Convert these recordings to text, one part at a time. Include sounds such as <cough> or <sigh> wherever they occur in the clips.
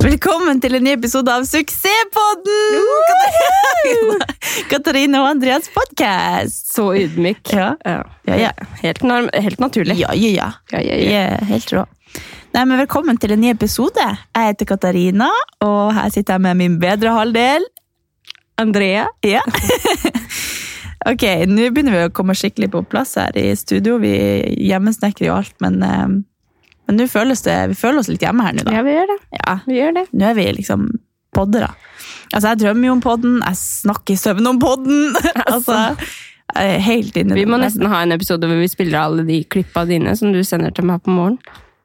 Velkommen til en ny episode av Suksesspodden! <laughs> Katarina og Andreas podkast. Så ydmyk. Ja. Ja. Ja. Helt, norm helt naturlig. Ja, ja, ja. Ja, ja, ja. helt rå. Nei, men Velkommen til en ny episode. Jeg heter Katarina, og her sitter jeg med min bedre halvdel. Andrea. Ja. <laughs> ok, nå begynner vi å komme skikkelig på plass her i studio. Vi hjemmesnekrer jo alt, men eh, men nå føles det, vi føler oss litt hjemme her nå, da. Ja, vi gjør det. Ja, Vi gjør det. Nå er vi liksom poddere. Altså, jeg drømmer jo om podden, jeg snakker i søvn om podden. <laughs> altså, er helt inne Vi må nesten ha en episode hvor vi spiller alle de klippa dine som du sender til meg på morgenen.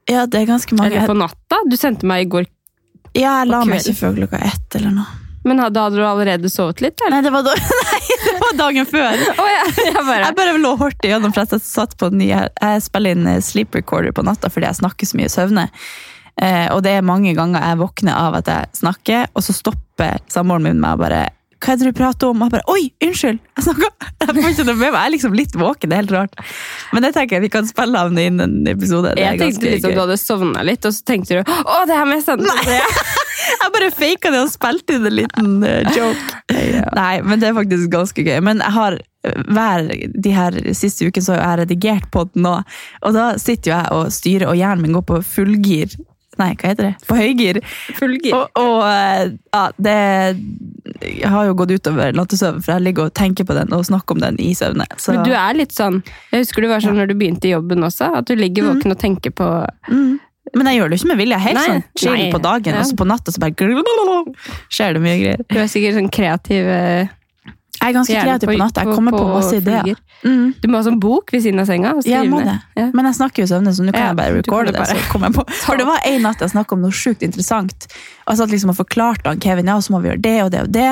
Ja, det er ganske mange. Eller på natta. Du sendte meg i går. Ja, jeg la meg ikke før klokka ett eller noe. Men hadde, hadde du allerede sovet litt? Eller? Nei, det var, da, <laughs> nei, det var dagen før. Oh, ja. Jeg bare, Jeg bare lå og igjennom gjennom, for jeg satt på den nye Jeg spiller inn eh, sleep recorder på natta fordi jeg snakker så mye i søvne. Eh, og det er mange ganger jeg våkner av at jeg snakker, og så stopper samboeren min meg og bare hva er det du prater om? Og jeg bare, Oi, unnskyld! Jeg snakker. <laughs> Jeg får ikke noe med meg. Jeg er liksom litt våken. Det er helt rart. Men det tenker jeg vi kan spille av inn en episode. Det jeg tenkte liksom gøy. du hadde sovna litt, og så tenkte du å, det her må jeg sende til Andrea. <laughs> Jeg bare faka det og spilte inn en liten eh, joke. Nei, men det er faktisk ganske gøy. Men jeg har hver de her siste ukene så har jeg redigert på den nå, og da sitter jo jeg og styrer, og hjernen min går på fullgir. Nei, hva heter det? På høygir. Fullgir. Og, og eh, ja, det har jo gått utover nattesøvnen, for jeg ligger og tenker på den og snakker om den i søvne. Så, Men du er litt sånn Jeg husker du var sånn når du begynte i jobben også, at du ligger våken og tenker på mm. Men jeg gjør det jo ikke med vilje. Jeg er helt Nei, sånn chill nei, på dagen, og så på natta så bare skjer det mye greier. Du er sikkert sånn kreativ eh, Jeg er ganske kreativ på natta. Jeg kommer på, masse ideer. flyger. Mm. Du må ha sånn bok ved siden av senga. Og Ja, jeg må ned. det. Ja. Men jeg snakker jo søvne, så nå kan Ja, jeg bare du kan recorde det bare. Så kommer jeg på. For det var en natt jeg snakket om noe sjukt interessant. Og jeg satt liksom og forklarte han Kevin, ja, så må vi gjøre det og det og det.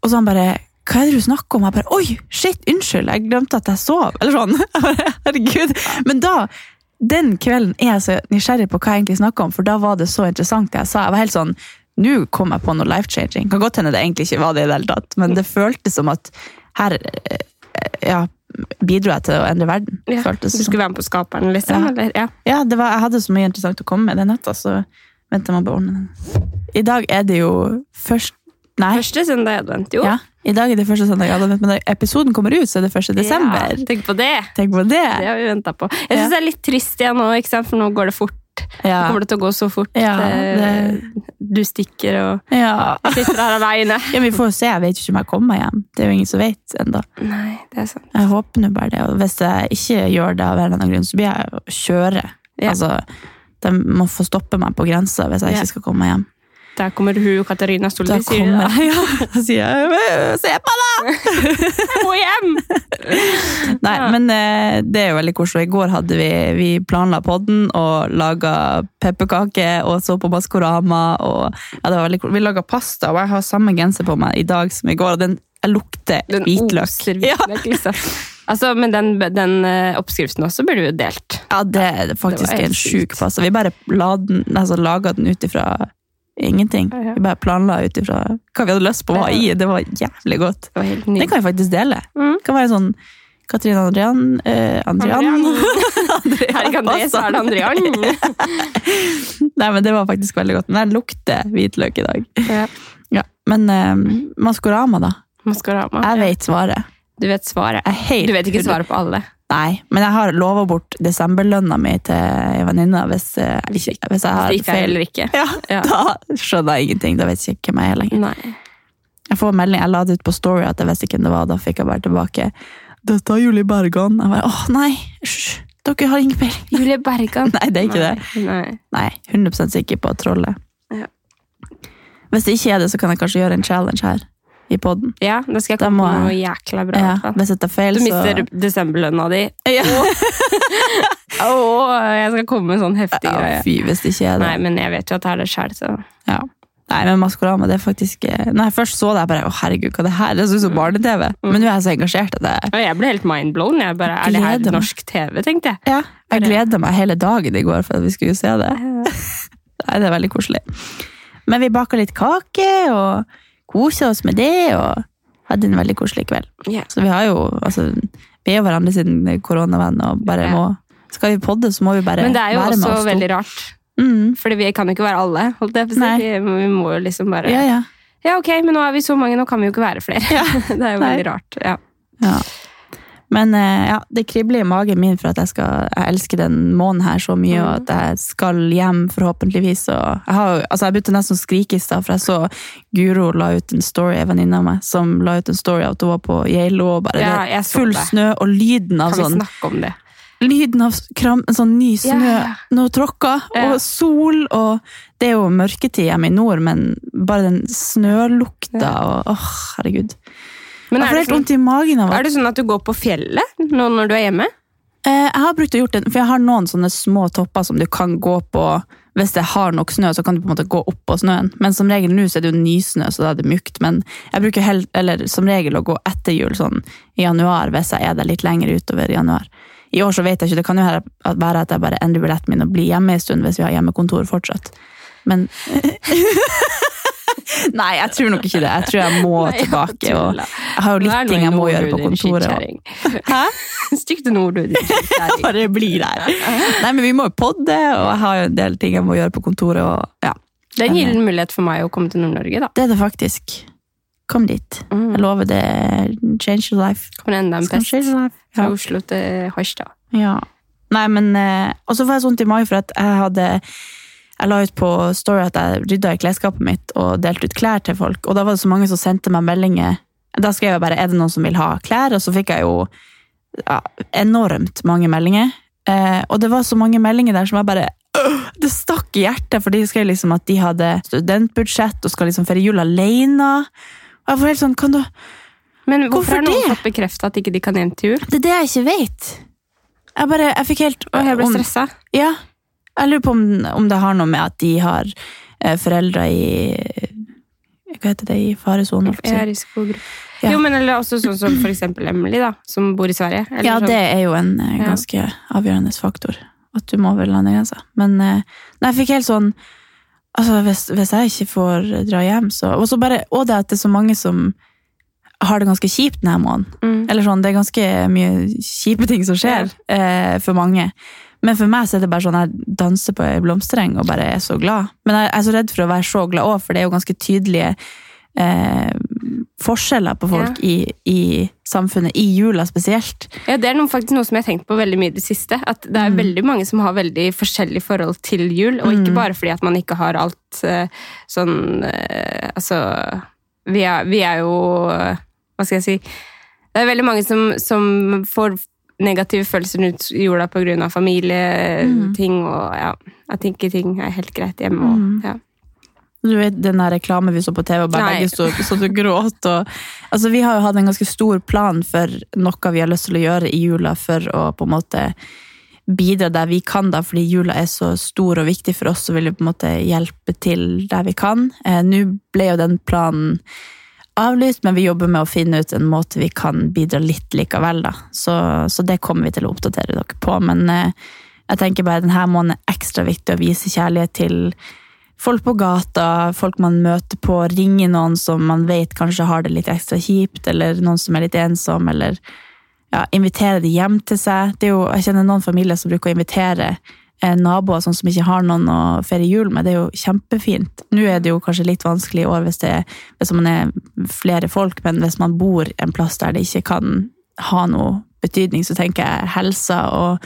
Og så han bare hva er det du snakker om? Jeg bare, oi, shit, unnskyld, jeg glemte at jeg sov. Eller sånn. Jeg bare, Herregud. Men da, den kvelden er jeg så nysgjerrig på hva jeg egentlig snakket om, for da var det så interessant det jeg sa. Jeg var helt sånn, nå kom jeg på noe life-changing. Kan godt hende det egentlig ikke var det i det hele tatt, men det føltes som at her, eh, ja, bidro jeg til å endre verden. Ja, du skulle være med på Skaperen, liksom? Ja. Eller? Ja. Ja, det var, jeg hadde så mye interessant å komme med den natta, så venter man på å ordne den. I dag er det jo først Nei, Første søndag i advent, jo. ja, i dag er det første søndag, i advent, men da episoden kommer ut, så er det 1. desember. Ja, tenk på det! Tenk på det! Det har vi venta på. Jeg syns Ja. det er litt trist igjen nå, ikke sant? for nå går det fort. Ja. Kommer det til å gå så fort? Ja, det... Du stikker, og Ja. sitter her aleine. <laughs> ja, vi får se. Jeg vet jo ikke om jeg kommer hjem. Det er jo ingen som vet sant. Jeg håper nå bare det. Og hvis jeg ikke gjør det av en eller annen grunn, så blir jeg å kjøre. Ja. Altså, de må få stoppe meg på grensa hvis jeg ikke skal komme hjem. Der kommer hun Katarina Da Solveig, sier du da. Ja, sier jeg Se på deg! Jeg må hjem! <laughs> Nei, Ja. men eh, det er jo veldig koselig. I går hadde vi, vi planla podden og laga pepperkaker og så på Maskorama. Og, ja, det var veldig. Vi laga pasta, og jeg har samme genser på meg i dag som i går. og den jeg lukter Den hvitløk. oser Ja. liksom. Altså, men den, den eh, oppskriften også burde vi jo delt. ja, det er faktisk Det en sjuk sykt. pasta. Vi bare la den, altså, laga den ut ifra ingenting. Vi bare planla ut ifra hva vi hadde lyst på å ha i. Det var jævlig godt. Det var nydelig. kan vi faktisk dele. Mm. Det kan være sånn Katrine Andrian eh, Andrian. <laughs> Andrian. Her i André så er det Andrian. <laughs> Nei, men det var faktisk veldig godt. Men jeg lukter hvitløk i dag. Ja. <laughs> Ja, Men eh, Maskorama, da? Maskorama. Jeg vet svaret. Du vet svaret. Du vet ikke svaret på alle. Nei, men jeg har lova bort desemberlønna mi til ei venninne hvis, eh, Hvis hvis, jeg har er feil. eller ikke. Ja, Ja. Da skjønner jeg ingenting. Da vet jeg ikke hvem jeg er lenger. Nei. Jeg får melding, jeg la det ut på Story at jeg visste hvem det var. Da fikk jeg bare tilbake 'Dette er Julie Bergan'. Jeg bare, åh nei, hysj, dere har ingen peiling. <laughs> Julie Bergan. Nei, det er ikke det. Nei. Nei, 100 sikker på trollet. Ja. Hvis det ikke er det, så kan jeg kanskje gjøre en challenge her i podden. Ja, det skal jeg komme må noe jækla bra. Ja, hvis dette er feil, Du så mister desemberlønna di. ja. Åh, jeg skal komme med sånn heftig ja. Fy, hvis det ikke er det. Nei, men jeg vet jo at det er det sjæl, så Ja. Nei, men Maskorama, det er faktisk eh, Når jeg først så det, jeg bare Å, herregud, hva er det her? Det ser ut som barne-TV. Men nå er jeg så engasjert at jeg, Og jeg ble helt mindblown. Jeg bare, er det her norsk TV, tenkte jeg. ja, jeg gleda meg hele dagen i går for at vi skulle se det. <laughs> Nei, det er veldig koselig. Men vi baka litt kake og kosa oss med det, og hadde en veldig koselig kveld. Yeah. Så vi har jo altså, Vi er jo hverandre sin koronavenn, og bare yeah. må Skal vi podde, så må vi bare være med oss. Men det er jo også oss veldig rart. Mm. Fordi vi kan jo ikke være alle. holdt jeg på å si. Vi vi må jo liksom bare Ja, ja. Ja, ok, men nå er vi så mange, nå kan vi jo ikke være flere. Ja. <laughs> det er jo Nei. veldig rart. Ja. Men eh, ja, det kribler i magen min for at jeg skal Jeg elsker den måneden her så mye, og at jeg skal hjem, forhåpentligvis. Og jeg, har, altså jeg begynte nesten å skrike i stad, for jeg så Guro la ut en story, en venninne av meg, som la ut en story av at hun var på Geilo, og bare Ja, full det. snø, og lyden av sånn Kan vi sånn snakke om det? Lyden av kram, en sånn ny snø, Ja. noe tråkka, og sol, og det er jo mørketid hjemme i nord, men bare den snølukta, og åh, herregud. Men Jeg får det, helt sånn, i magen av at er det sånn at du går på fjellet nå når du er hjemme? Eh, Jeg har brukt å gjort det, for jeg har noen sånne små topper som du kan gå på hvis det har nok snø, så kan du på en måte gå opp på snøen. Men som regel nå så er det jo nysnø, så da er det mykt. Men jeg bruker helt, eller, som regel å gå etter jul sånn i januar, hvis jeg er der litt lenger utover i januar. I år så vet jeg ikke, det kan jo være at jeg bare endrer billetten min og blir hjemme en stund hvis vi har hjemmekontor fortsatt. Men <laughs> Nei, jeg tror nok ikke det. Jeg tror jeg må Nei, jeg tilbake. Og jeg har jo litt ting jeg må gjøre på kontoret. Hæ? Stygge ord, du, bare blir der. Nei, men vi må jo podde, og jeg har jo en del ting jeg må gjøre på kontoret. Og, ja. Det er en gyllen mulighet for meg å komme til Nord-Norge, da. Det er det faktisk. Kom dit. Mm. Jeg lover det. Change your life. Kommer enda en pest change fra Oslo til Harstad. ja. Nei, men eh, Og så får jeg sånt i mai for at jeg hadde jeg la ut på Story at jeg rydda i klesskapet mitt og delte ut klær til folk. Og da var det så mange som sendte meg meldinger. Da skrev jeg bare 'er det noen som vil ha klær?' Og så fikk jeg jo ja, enormt mange meldinger. Eh, og det var så mange meldinger der som jeg bare øh, Det stakk i hjertet, for de skrev liksom at de hadde studentbudsjett og skal liksom feire jul alene. Og jeg var helt sånn, kan du Men hvorfor, Hvorfor har noen fått bekrefta at ikke de kan hjem til jul? Det er det jeg ikke vet. Jeg bare, jeg fikk helt Og jeg ble stressa. Ja. Jeg lurer på om, om det har noe med at de har eh, foreldre i Hva heter det? I faresonen? er risikogruppe. Ja. Jo, men eller også sånn som for eksempel Emily, da, som bor i Sverige. Eller Ja, sånn. det er jo en eh, Ja. ganske avgjørende faktor. At du må over landegrensa. Men eh, nei, jeg fikk helt sånn Altså, hvis, hvis jeg ikke får dra hjem, så Og så bare, og det at det er så mange som har det ganske kjipt denne måneden. Mm. Eller sånn, det er ganske mye kjipe ting som skjer eh, for mange. Men for meg så er det bare sånn jeg danser på ei blomstereng og bare er så glad. Men jeg er så redd for å være så glad òg, for det er jo ganske tydelige eh, forskjeller på folk i, i samfunnet, i jula spesielt. Ja, Det er noe, faktisk noe som jeg har tenkt på veldig mye i det siste. At det Mm. er veldig mange som har veldig forskjellig forhold til jul. Og ikke bare fordi at man ikke har alt eh, sånn eh, Altså vi er, vi er jo eh, Hva skal jeg si Det er veldig mange som, som får negative følelser rundt jula pga. familieting og ja, at ikke ting er helt greit hjemme. Og, Mm. ja. Du vet den der reklame vi så på TV, og bare begge sto så du gråt. Og, altså, vi har jo hatt en ganske stor plan for noe vi har lyst til å gjøre i jula for å på en måte bidra der vi kan, da, fordi jula er så stor og viktig for oss, så vil vi på en måte hjelpe til der vi kan. Eh, Nå ble jo den planen avlyst, men vi jobber med å finne ut en måte vi kan bidra litt likevel. Da. Så, så det kommer vi til å oppdatere dere på. Men eh, jeg tenker bare denne måneden er ekstra viktig å vise kjærlighet til folk på gata, folk man møter på, ringe noen som man vet kanskje har det litt ekstra kjipt, eller noen som er litt ensom, eller ja, invitere de hjem til seg. Det er jo, jeg kjenner noen familier som bruker å invitere naboer sånn som ikke har noen å feire jul med. Det er jo kjempefint. Nå er det jo kanskje litt vanskelig i år hvis, det, hvis man er flere folk, men hvis man bor en plass der det ikke kan ha noe betydning, så tenker jeg helsa og,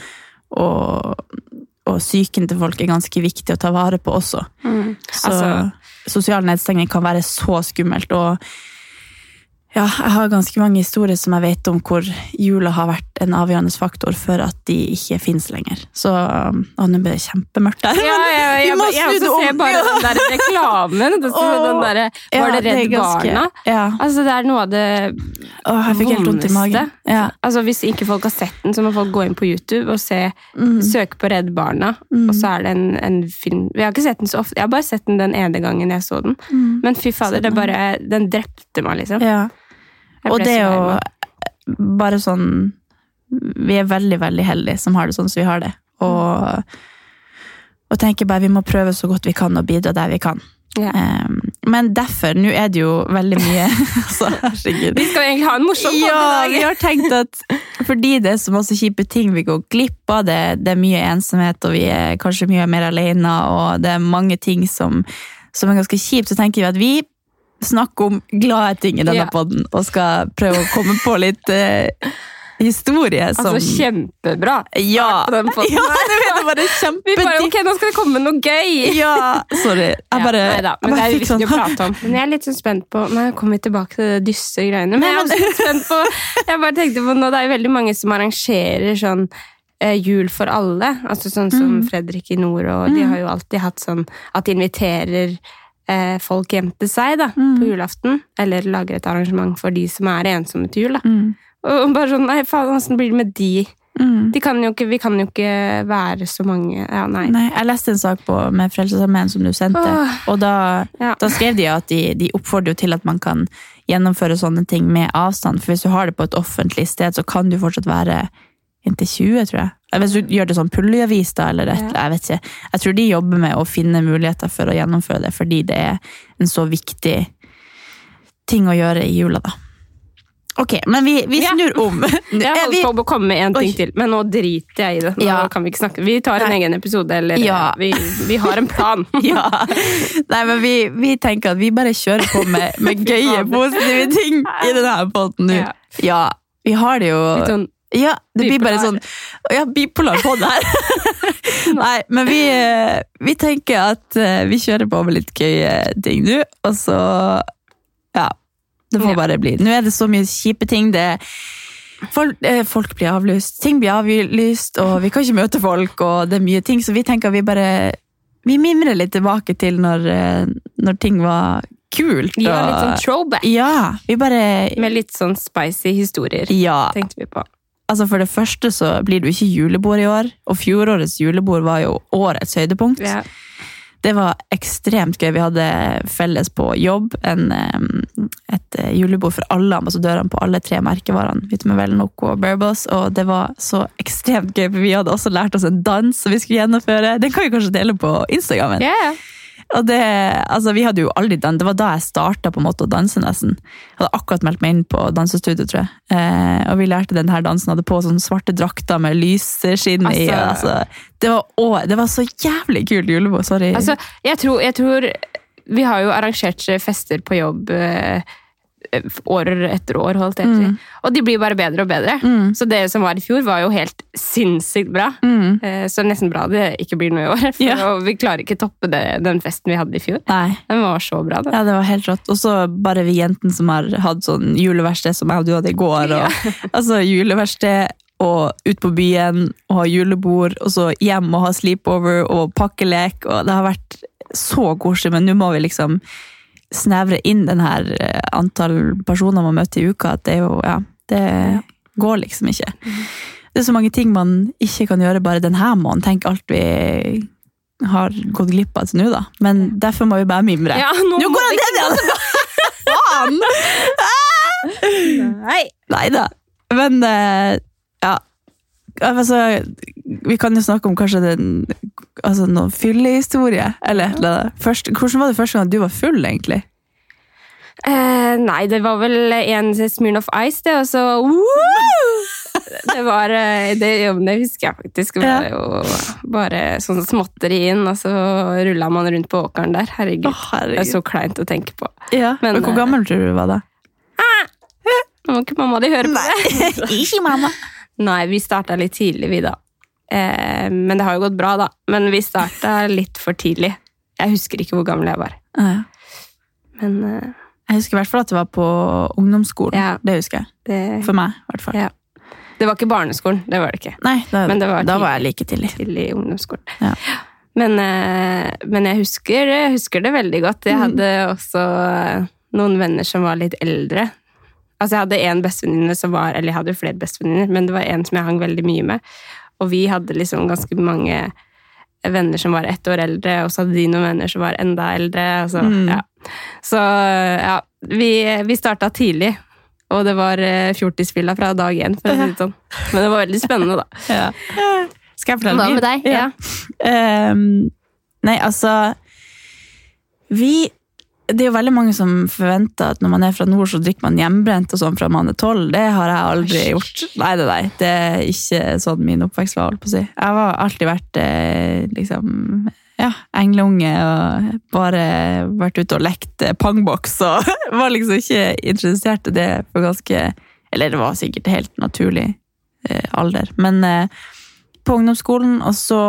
og, og psyken til folk er ganske viktig å ta vare på også. Så Altså- sosial nedstengning kan være så skummelt, og Ja, jeg har ganske mange historier som jeg vet om hvor jula har vært en avgjørende faktor for at de ikke finnes lenger. Så um, Å, nå ble det kjempemørkt der. Ja, ja, ja, vi jeg, jeg, jeg også ser bare den der reklamen. Det Åh, den der, <laughs> var det Redd Barna? ja. Altså, det er noe av det Å, jeg fikk helt vondt i magen. Ja. Altså, hvis ikke folk har sett den, så må folk gå inn på YouTube og se, Mm. søke på Redd Barna. Og så er det en, en film Jeg har ikke sett den så ofte, jeg har bare sett den den ene gangen jeg så den. Men fy fader, det bare, den drepte meg, liksom. Mm. Ja. Og det er jo bare sånn Vi er veldig, veldig heldige som har det sånn som vi har det. Og, og tenker bare vi må prøve så godt vi kan og bidra der vi kan. Ja. Um, men derfor, nå er det jo veldig mye <laughs> altså, Herregud. Vi skal jo egentlig ha en morsom podkast Ja, i vi har tenkt at fordi det er så masse kjipe ting vi går glipp av, det, det er mye ensomhet, og vi er kanskje mye mer alene, og det er mange ting som, som er ganske kjipt, så tenker vi at vi snakker om glade ting i denne Ja. podden, og skal prøve å komme på litt uh, historie som Altså, kjempebra. ja, <laughs> ja, det er bare <laughs> Vi bare, ok, nå skal det komme noe gøy! Ja, sorry. Jeg bare, ja, jeg men det er jo sånn å prate om. <laughs> Men jeg er litt sånn spent på Nå kommer vi tilbake til det dysse greiene. Men jeg er også litt spent på Jeg bare tenkte på nå, Det er jo veldig mange som arrangerer sånn eh, jul for alle. Altså sånn som Mm. Fredrik i nord, og de har jo alltid hatt sånn at de inviterer eh, folk hjem til seg da, Mm. på julaften. Eller lager et arrangement for de som er ensomme til jul. da. Mm. Og bare sånn Nei, faen, åssen blir det med de? Mm. de kan jo ikke, vi kan jo ikke være så mange Ja, nei. Nei, jeg leste en sak på, med Frelsesarmeen som du sendte, Åh. og da, Ja. da skrev de at de, de oppfordrer jo til at man kan gjennomføre sånne ting med avstand, for hvis du har det på et offentlig sted, så kan du fortsatt være inntil 20, tror jeg. Hvis du gjør det sånn puljevis, da, eller et, Ja. jeg vet ikke. Jeg tror de jobber med å finne muligheter for å gjennomføre det, fordi det er en så viktig ting å gjøre i jula, da. Ok, men vi, vi Ja. snur om. <laughs> Jeg Eh, holdt på å komme med en ting Oi. til, men nå driter jeg i det. Nå Ja. kan Vi ikke snakke. Vi tar en Nei. egen episode, eller Ja. vi, vi har en plan. <laughs> Ja. Nei, men vi, vi tenker at vi bare kjører på med, <laughs> med gøye, positive ting i denne poden nå. Ja. Ja, vi har det jo Litt sånn, Ja, det blir bare sånn Ja, bipolar på det her. <laughs> Nei, men vi, eh, vi tenker at eh, vi kjører på med litt gøye ting nå, og så Ja. Det får bare bli. Nå er det så mye kjipe ting. Det Folk, eh, folk blir avlyst, ting blir avlyst, og vi kan ikke møte folk, og det er mye ting, så vi tenker vi bare Vi mimrer litt tilbake til når, når ting var kult. Og... Ja, litt sånn throwback. Ja, vi bare Med litt sånn spicy historier, Ja. tenkte vi på. Altså For det første så blir det jo ikke julebord i år, og fjorårets julebord var jo årets høydepunkt. Ja. Det var ekstremt gøy. Vi hadde felles på jobb en, et eh, julebord for alle ambassadørene på alle tre merkevarene. Vitamin Noco og Bearboss, og det var så ekstremt gøy, for vi hadde også lært oss en dans som vi skulle gjennomføre. Den kan vi kanskje dele på Instagramen. Ja. Og det, altså vi hadde jo aldri dans, det var da jeg starta å danse nesten. Jeg hadde akkurat meldt meg inn på dansestudio, tror jeg. Eh, og vi lærte den her dansen, hadde på sånne svarte drakter med lysskinn i. Altså- Altså, det, var, å, det var så jævlig kult julebord, sorry. Altså, jeg tror, jeg tror Vi har jo arrangert fester på jobb eh, år etter år, holdt jeg Mm. Og de blir bare bedre og bedre. Så det som var i fjor, var jo helt sinnssykt bra. Mm. Så nesten bra det ikke blir noe i år. <laughs> For Mm. Ja. vi klarer ikke toppe det, den festen vi hadde i fjor. Nei. Den var så bra. Da. Ja, det var helt rått. Og så bare vi jentene som har hatt sånn juleverksted som jeg og du hadde i går. Og, <laughs> altså juleverksted og ut på byen og ha julebord, og så hjem og ha sleepover og pakkelek. Og det har vært så koselig, men nå må vi liksom snevre inn den her eh, antall personer man møter i uka. At det er jo, ja, det går liksom ikke. Det er så mange ting man ikke kan gjøre bare denne måneden. Tenk alt vi har gått glipp av til nå, da. Men derfor må vi bare mimre. Ja, nå Nå går han ned igjen! <laughs> Faen! Nei. Nei da. Men eh, ja. Altså, vi kan jo snakke om kanskje den altså noen fyllehistorie. Eller, eller først, hvordan var det første gang du var full, egentlig? Eh, nei, det var vel en Smirnoff Ice, det, og så! Det var eh, det, det husker jeg faktisk. Det var jo bare sånn småtteri inn, og så rulla man rundt på åkeren der. Herregud. Oh, herregud. Det er så kleint å tenke på. Ja. Men, Men, hvor eh, gammel tror du du var da? Nå må ikke mamma di høre på det. <laughs> Ikke mamma. Nei, vi starta litt tidlig, vi, da. Eh, men det har jo gått bra, da. Men vi starta litt for tidlig. Jeg husker ikke hvor gammel jeg var. Ja. Men eh, Jeg husker i hvert fall at det var på ungdomsskolen. Ja. Det husker jeg. Det, For meg, i hvert fall. Ja. det var ikke barneskolen, det var det ikke. Nei, da, Men det var da tidlig. var jeg like tidlig. Tidlig i ungdomsskolen. Ja. Men, eh, men jeg husker, jeg husker det veldig godt. Jeg hadde også eh, noen venner som var litt eldre. Altså Jeg hadde en bestevenninne som var Eller jeg hadde jo flere bestevenninner, men det var en som jeg hang veldig mye med. Og vi hadde liksom ganske mange venner som var ett år eldre, og så hadde de noen venner som var enda eldre. Så, ja. så ja, vi, vi starta tidlig. Og det var fjortisfilla fjortisfylla fra dag én, for å si det sånn. <laughs> Men det var veldig spennende, da. Ja. Skal jeg fortelle Hva med deg? Ja. Um, nei, altså Vi Det er jo veldig mange som forventer at når man er fra nord, så drikker man hjemmebrent og sånn fra man er tolv. Det har jeg aldri gjort. Nei, nei, nei. Det er ikke sånn min oppvekst var, holdt på å si. Jeg har alltid vært eh, liksom ja, engleunge og bare vært ute og lekt eh, pangboks og <laughs> var liksom ikke interessert i det for ganske Eller det var sikkert helt naturlig eh, alder. Men eh, på ungdomsskolen, og så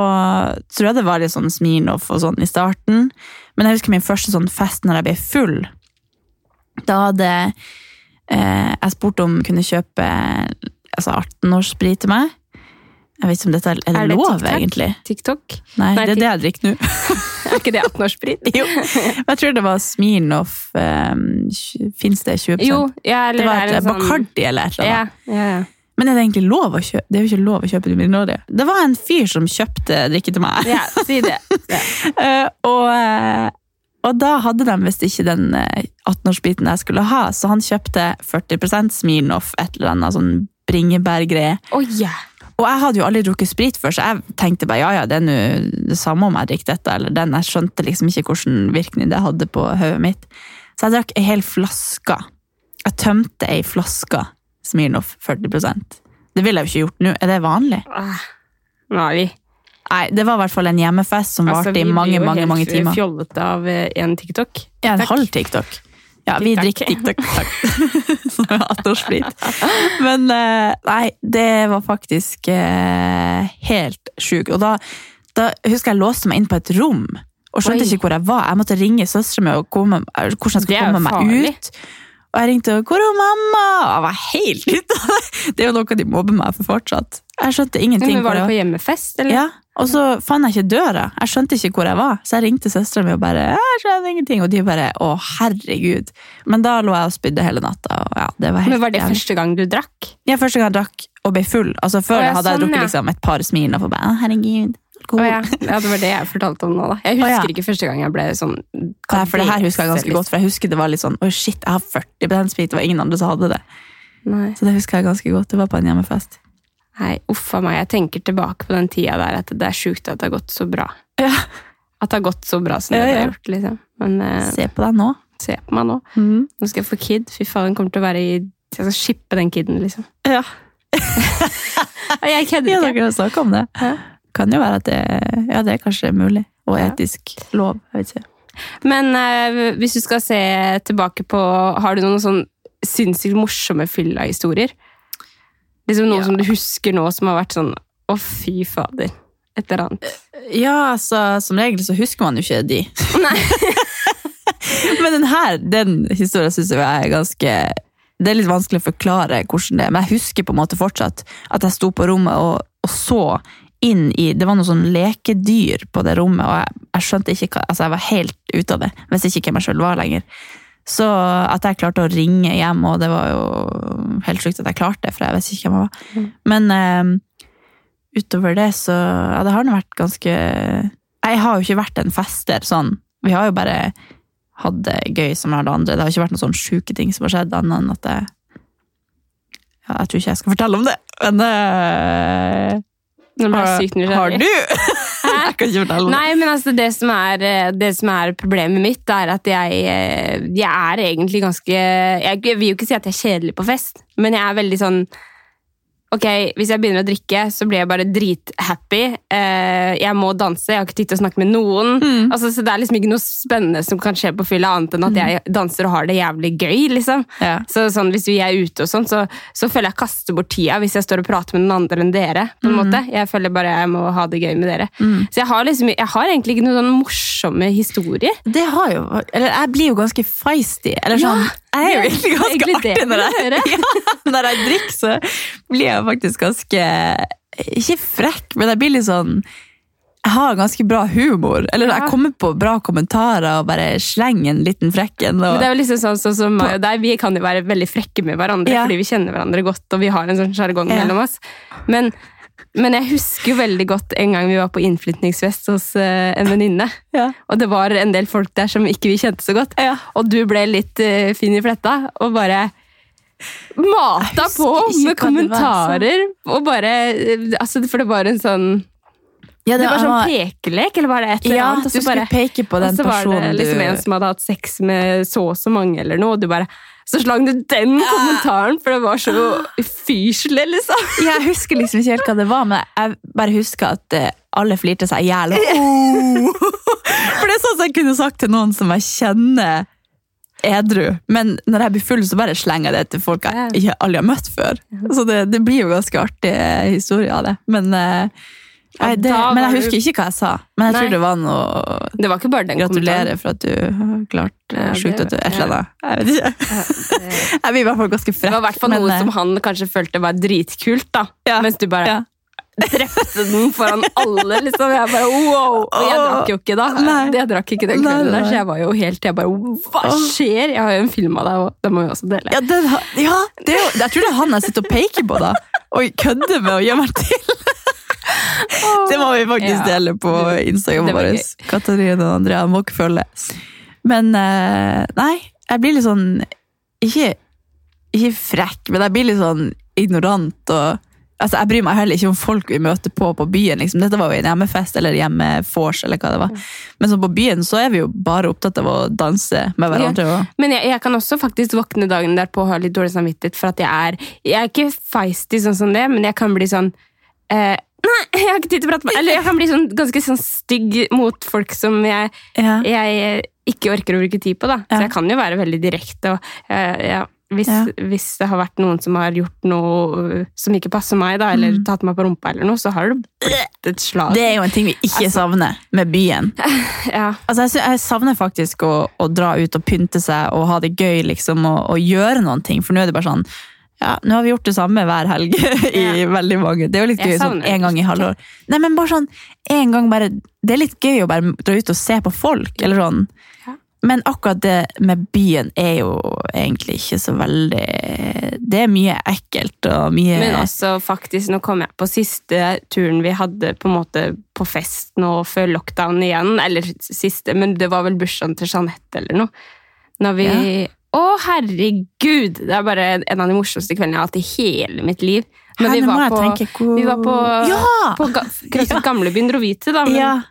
tror jeg det var litt sånn Smirnoff og sånn i starten. Men jeg husker min første sånn fest når jeg ble full. Da hadde eh, jeg spurt om jeg kunne kjøpe altså 18-årssprit til meg. Jeg vet ikke om dette er, er Er det lov, TikTok? egentlig? TikTok? Nei, Nei, det er det jeg drikker nå. <laughs> Er ikke det 18-årssprit? <laughs> jo. Jeg tror det var Smirnoff um, Fins det 20 Jo, ja, eller Det var et Bacardi sånn- eller et eller annet. Ja, ja, ja. Men er det egentlig lov å kjøpe? Det er jo ikke lov å kjøpe til mindreårige. Det var en fyr som kjøpte drikke til meg. ja, si det. Ja. <laughs> Eh, og, eh, og da hadde de visst ikke den eh, 18-årsbiten jeg skulle ha, så han kjøpte 40% Smirnoff, et eller annet sånn bringebærgreie. Oh, yeah. Og jeg hadde jo aldri drukket sprit før, så jeg tenkte bare ja, ja, det er nå det samme om jeg drikker dette eller den. Jeg skjønte liksom ikke hvilken virkning det hadde på hodet mitt. Så jeg drakk ei hel flaske. Jeg tømte ei flaske Smirnoff 40% Det ville jeg jo ikke gjort nå. Er det vanlig? Ah, Nå vi Nei, det var i hvert fall en hjemmefest som Altså, varte vi i mange, blir jo mange, helt mange timer. fjollete av eh, en TikTok. Ja, en Takk. halv TikTok. Ja, vi drikker TikTok. <laughs> Som er 18-årssprit. Men eh, nei, det var faktisk eh, helt sjukt. Og da, da husker jeg låste meg inn på et rom og skjønte Oi. ikke hvor jeg var. Jeg måtte ringe søstera mi og komme, hvordan jeg skulle jo komme meg ut. Og jeg ringte og 'Hvor er mamma?' Og jeg var helt <laughs> ute av det. Det er jo noe de mobber meg for fortsatt. Jeg skjønte ingenting. Men var det på hjemmefest, eller? ja, og så fant jeg ikke døra. Jeg skjønte ikke hvor jeg var, så jeg ringte søstera mi og bare jeg skjønner ingenting. Og de bare 'Å, herregud'. Men da lå jeg og spydde hele natta. Og ja, det var helt Men var det jævlig. første gang du drakk? Ja, første gang jeg drakk og ble full. Altså Før Å, ja, hadde jeg sånn, drukket ja. liksom, et par smil og bare herregud'. Alkohol». ja. ja, det var det jeg fortalte om nå, da. Jeg husker ja. ikke første gang jeg ble sånn Nei, for det her husker jeg ganske godt, for jeg husker det var litt sånn 'Å, shit, jeg har 40 sprit', det var ingen andre som hadde det. Nei. Så det husker jeg ganske godt. Det var på en hjemmefest. Nei, uff a meg. Jeg tenker tilbake på den tida der at det er sjukt at det har gått så bra. Ja. At det har gått så bra som det har gjort, liksom. Men eh, Se på deg nå. se på meg nå. Nå skal jeg få kid. Fy faen, kommer til å være i Jeg skal shippe den kiden, liksom. Ja, jeg kødder ja dere har snakket om det. Kan jo være at det, ja, det er kanskje mulig. Og etisk lov. Jeg vet ikke. Men eh, hvis du skal se tilbake på Har du noen sånn sinnssykt morsomme fylla-historier? Liksom noe Ja. som du husker nå som har vært sånn Å, fy fader. Et eller annet. Ja, altså, som regel så husker man jo ikke de. <laughs> Nei. <laughs> Men den her, den historien syns jeg er ganske Det er litt vanskelig å forklare hvordan det er, men jeg husker på en måte fortsatt at jeg sto på rommet og, og så inn i Det var noe sånn lekedyr på det rommet, og jeg, jeg skjønte ikke hva Altså, jeg var helt ute av det. Visste ikke hvem jeg sjøl var lenger. Så at jeg klarte å ringe hjem, og det var jo helt sjukt at jeg klarte det, for jeg visste ikke hvem jeg var. Men eh, utover det, så Ja, det har nå vært ganske Jeg har jo ikke vært en fester sånn. Vi har jo bare hatt det gøy som alle andre. Det har ikke vært noen sånne sjuke ting som har skjedd, annet enn at jeg Ja, jeg tror ikke jeg skal fortelle om det, men jeg har, har du? <laughs> jeg kan ikke fortelle. Nei, men altså det som, er, eh, det som er problemet mitt, er at jeg, eh, jeg er egentlig ganske jeg, jeg vil jo ikke si at jeg er kjedelig på fest, men jeg er veldig sånn Ok, Hvis jeg begynner å drikke, så blir jeg bare drithappy. Eh, jeg må danse, jeg har ikke tid til å snakke med noen. Mm. Altså, så Det er liksom ikke noe spennende som kan skje på fylla, annet enn at jeg danser og har det jævlig gøy. liksom. Ja. Så sånn, Hvis vi er ute, og sånn, så, så føler jeg kaster bort tida hvis jeg står og prater med noen andre enn dere. på en måte. Jeg føler bare jeg må ha det gøy med dere. Så jeg har liksom, jeg har egentlig ikke noen sånn morsomme historier. Det har jo Eller jeg blir jo ganske feisty. Eller sånn Jeg er jo egentlig ganske egentlig artig når jeg <laughs> ja, når jeg drikker, så blir jeg faktisk ganske Ikke frekk, men jeg blir litt sånn jeg har ganske bra humor. Eller Ja. jeg kommer på bra kommentarer og bare slenger en liten frekken. Og, Men det er jo liksom sånn, sånn som meg og deg, Vi kan jo være veldig frekke med hverandre Ja. fordi vi kjenner hverandre godt og vi har en sånn sjargong Ja. mellom oss. Men, men jeg husker jo veldig godt en gang vi var på innflytningsfest hos uh, en venninne. Ja. Og det var en del folk der som ikke vi kjente så godt. Ja. Og du ble litt uh, fin i fletta og bare mata på med var, kommentarer. Og bare, eh, altså, for det var en sånn Ja, Det var sånn pekelek, eller var det et eller Ja, annet? du og så skulle bare- peke på den og så var det liksom du en som hadde hatt sex med så og så mange, eller noe, og du bare Så slang du den kommentaren, for det var så ufyselig, liksom. Jeg husker liksom ikke helt hva det var, men jeg bare husker at eh, alle flirte seg i hjel. «Oh!» <laughs> For det er sånn som jeg kunne sagt til noen som jeg kjenner edru. Men når jeg blir full, så bare slenger jeg det til folk jeg ikke aldri har møtt før. Så det, det blir jo ganske artig eh, historie av det. Men, eh, nei, det, men jeg husker ikke hva jeg sa. Men jeg Nei. tror det var noe Det var ikke bare den. Gratulerer for at du har klart Ja, eh, sjukt at du et eller annet. Jeg vet ikke. Jeg blir i hvert fall ganske Det var i hvert fall noe eh, som han kanskje følte var dritkult, da. Ja. Mens du bare Ja. drepte den foran alle, liksom. Jeg bare wow! Og jeg drakk jo ikke da. Nei. Jeg drakk ikke den kvelden der, så jeg var jo helt Jeg bare Hva skjer? Jeg har jo en film av deg, og det må vi også dele. Ja, det, ja det jeg tror det er han jeg sitter og peker på da, og kødder med å gjøre meg til. Det må vi faktisk Ja. dele på Instagram vår. Katarina og Andrea må ikke følge. Men eh, nei, jeg blir litt sånn ikke, ikke frekk, men jeg blir litt sånn ignorant. og Altså, Jeg bryr meg heller ikke om folk vi møter på på byen. Liksom. Dette var jo en hjemmefest eller hjemmefors. eller hva det var. Men på byen så er vi jo bare opptatt av å danse med hverandre. Ja. Men jeg, jeg kan også faktisk våkne dagen derpå og ha litt dårlig samvittighet for at jeg er Jeg er ikke feisty sånn som det, men jeg kan bli sånn eh, Nei, jeg har ikke tid til å prate med Eller jeg kan bli sånn, ganske sånn stygg mot folk som jeg, ja. jeg ikke orker å bruke tid på. da. Ja. Så jeg kan jo være veldig direkte. og eh, ja, hvis, hvis det har vært noen som har gjort noe uh, som ikke passer meg, da, eller tatt meg på rumpa, eller noe, så har det blitt et slag. Mm. Det er jo en ting vi ikke savner med byen. <laughs> ja. Altså, jeg, jeg savner faktisk å, å dra ut og pynte seg og ha det gøy liksom, og, og gjøre noen ting. For nå er det bare sånn ja, Nå har vi gjort det samme hver helg <laughs> i veldig mange Det er jo litt gøy sånn en gang i halvår. Nei, men bare sånn en gang bare Det er litt gøy å bare dra ut og se på folk, eller sånn. Ja. Men akkurat det med byen er jo egentlig ikke så veldig Det er mye ekkelt og mye Men også faktisk, nå kom jeg på siste turen vi hadde på en måte på fest nå før lockdown igjen, eller siste, men det var vel bursdagen til Jeanette eller noe. Når vi Å, herregud! Det er bare en av de morsomste kveldene jeg har hatt i hele mitt liv. Men Her, vi var på, hvor- vi var på, Ja! på ga, ja. Gamlebyen dro vi da. Men, ja,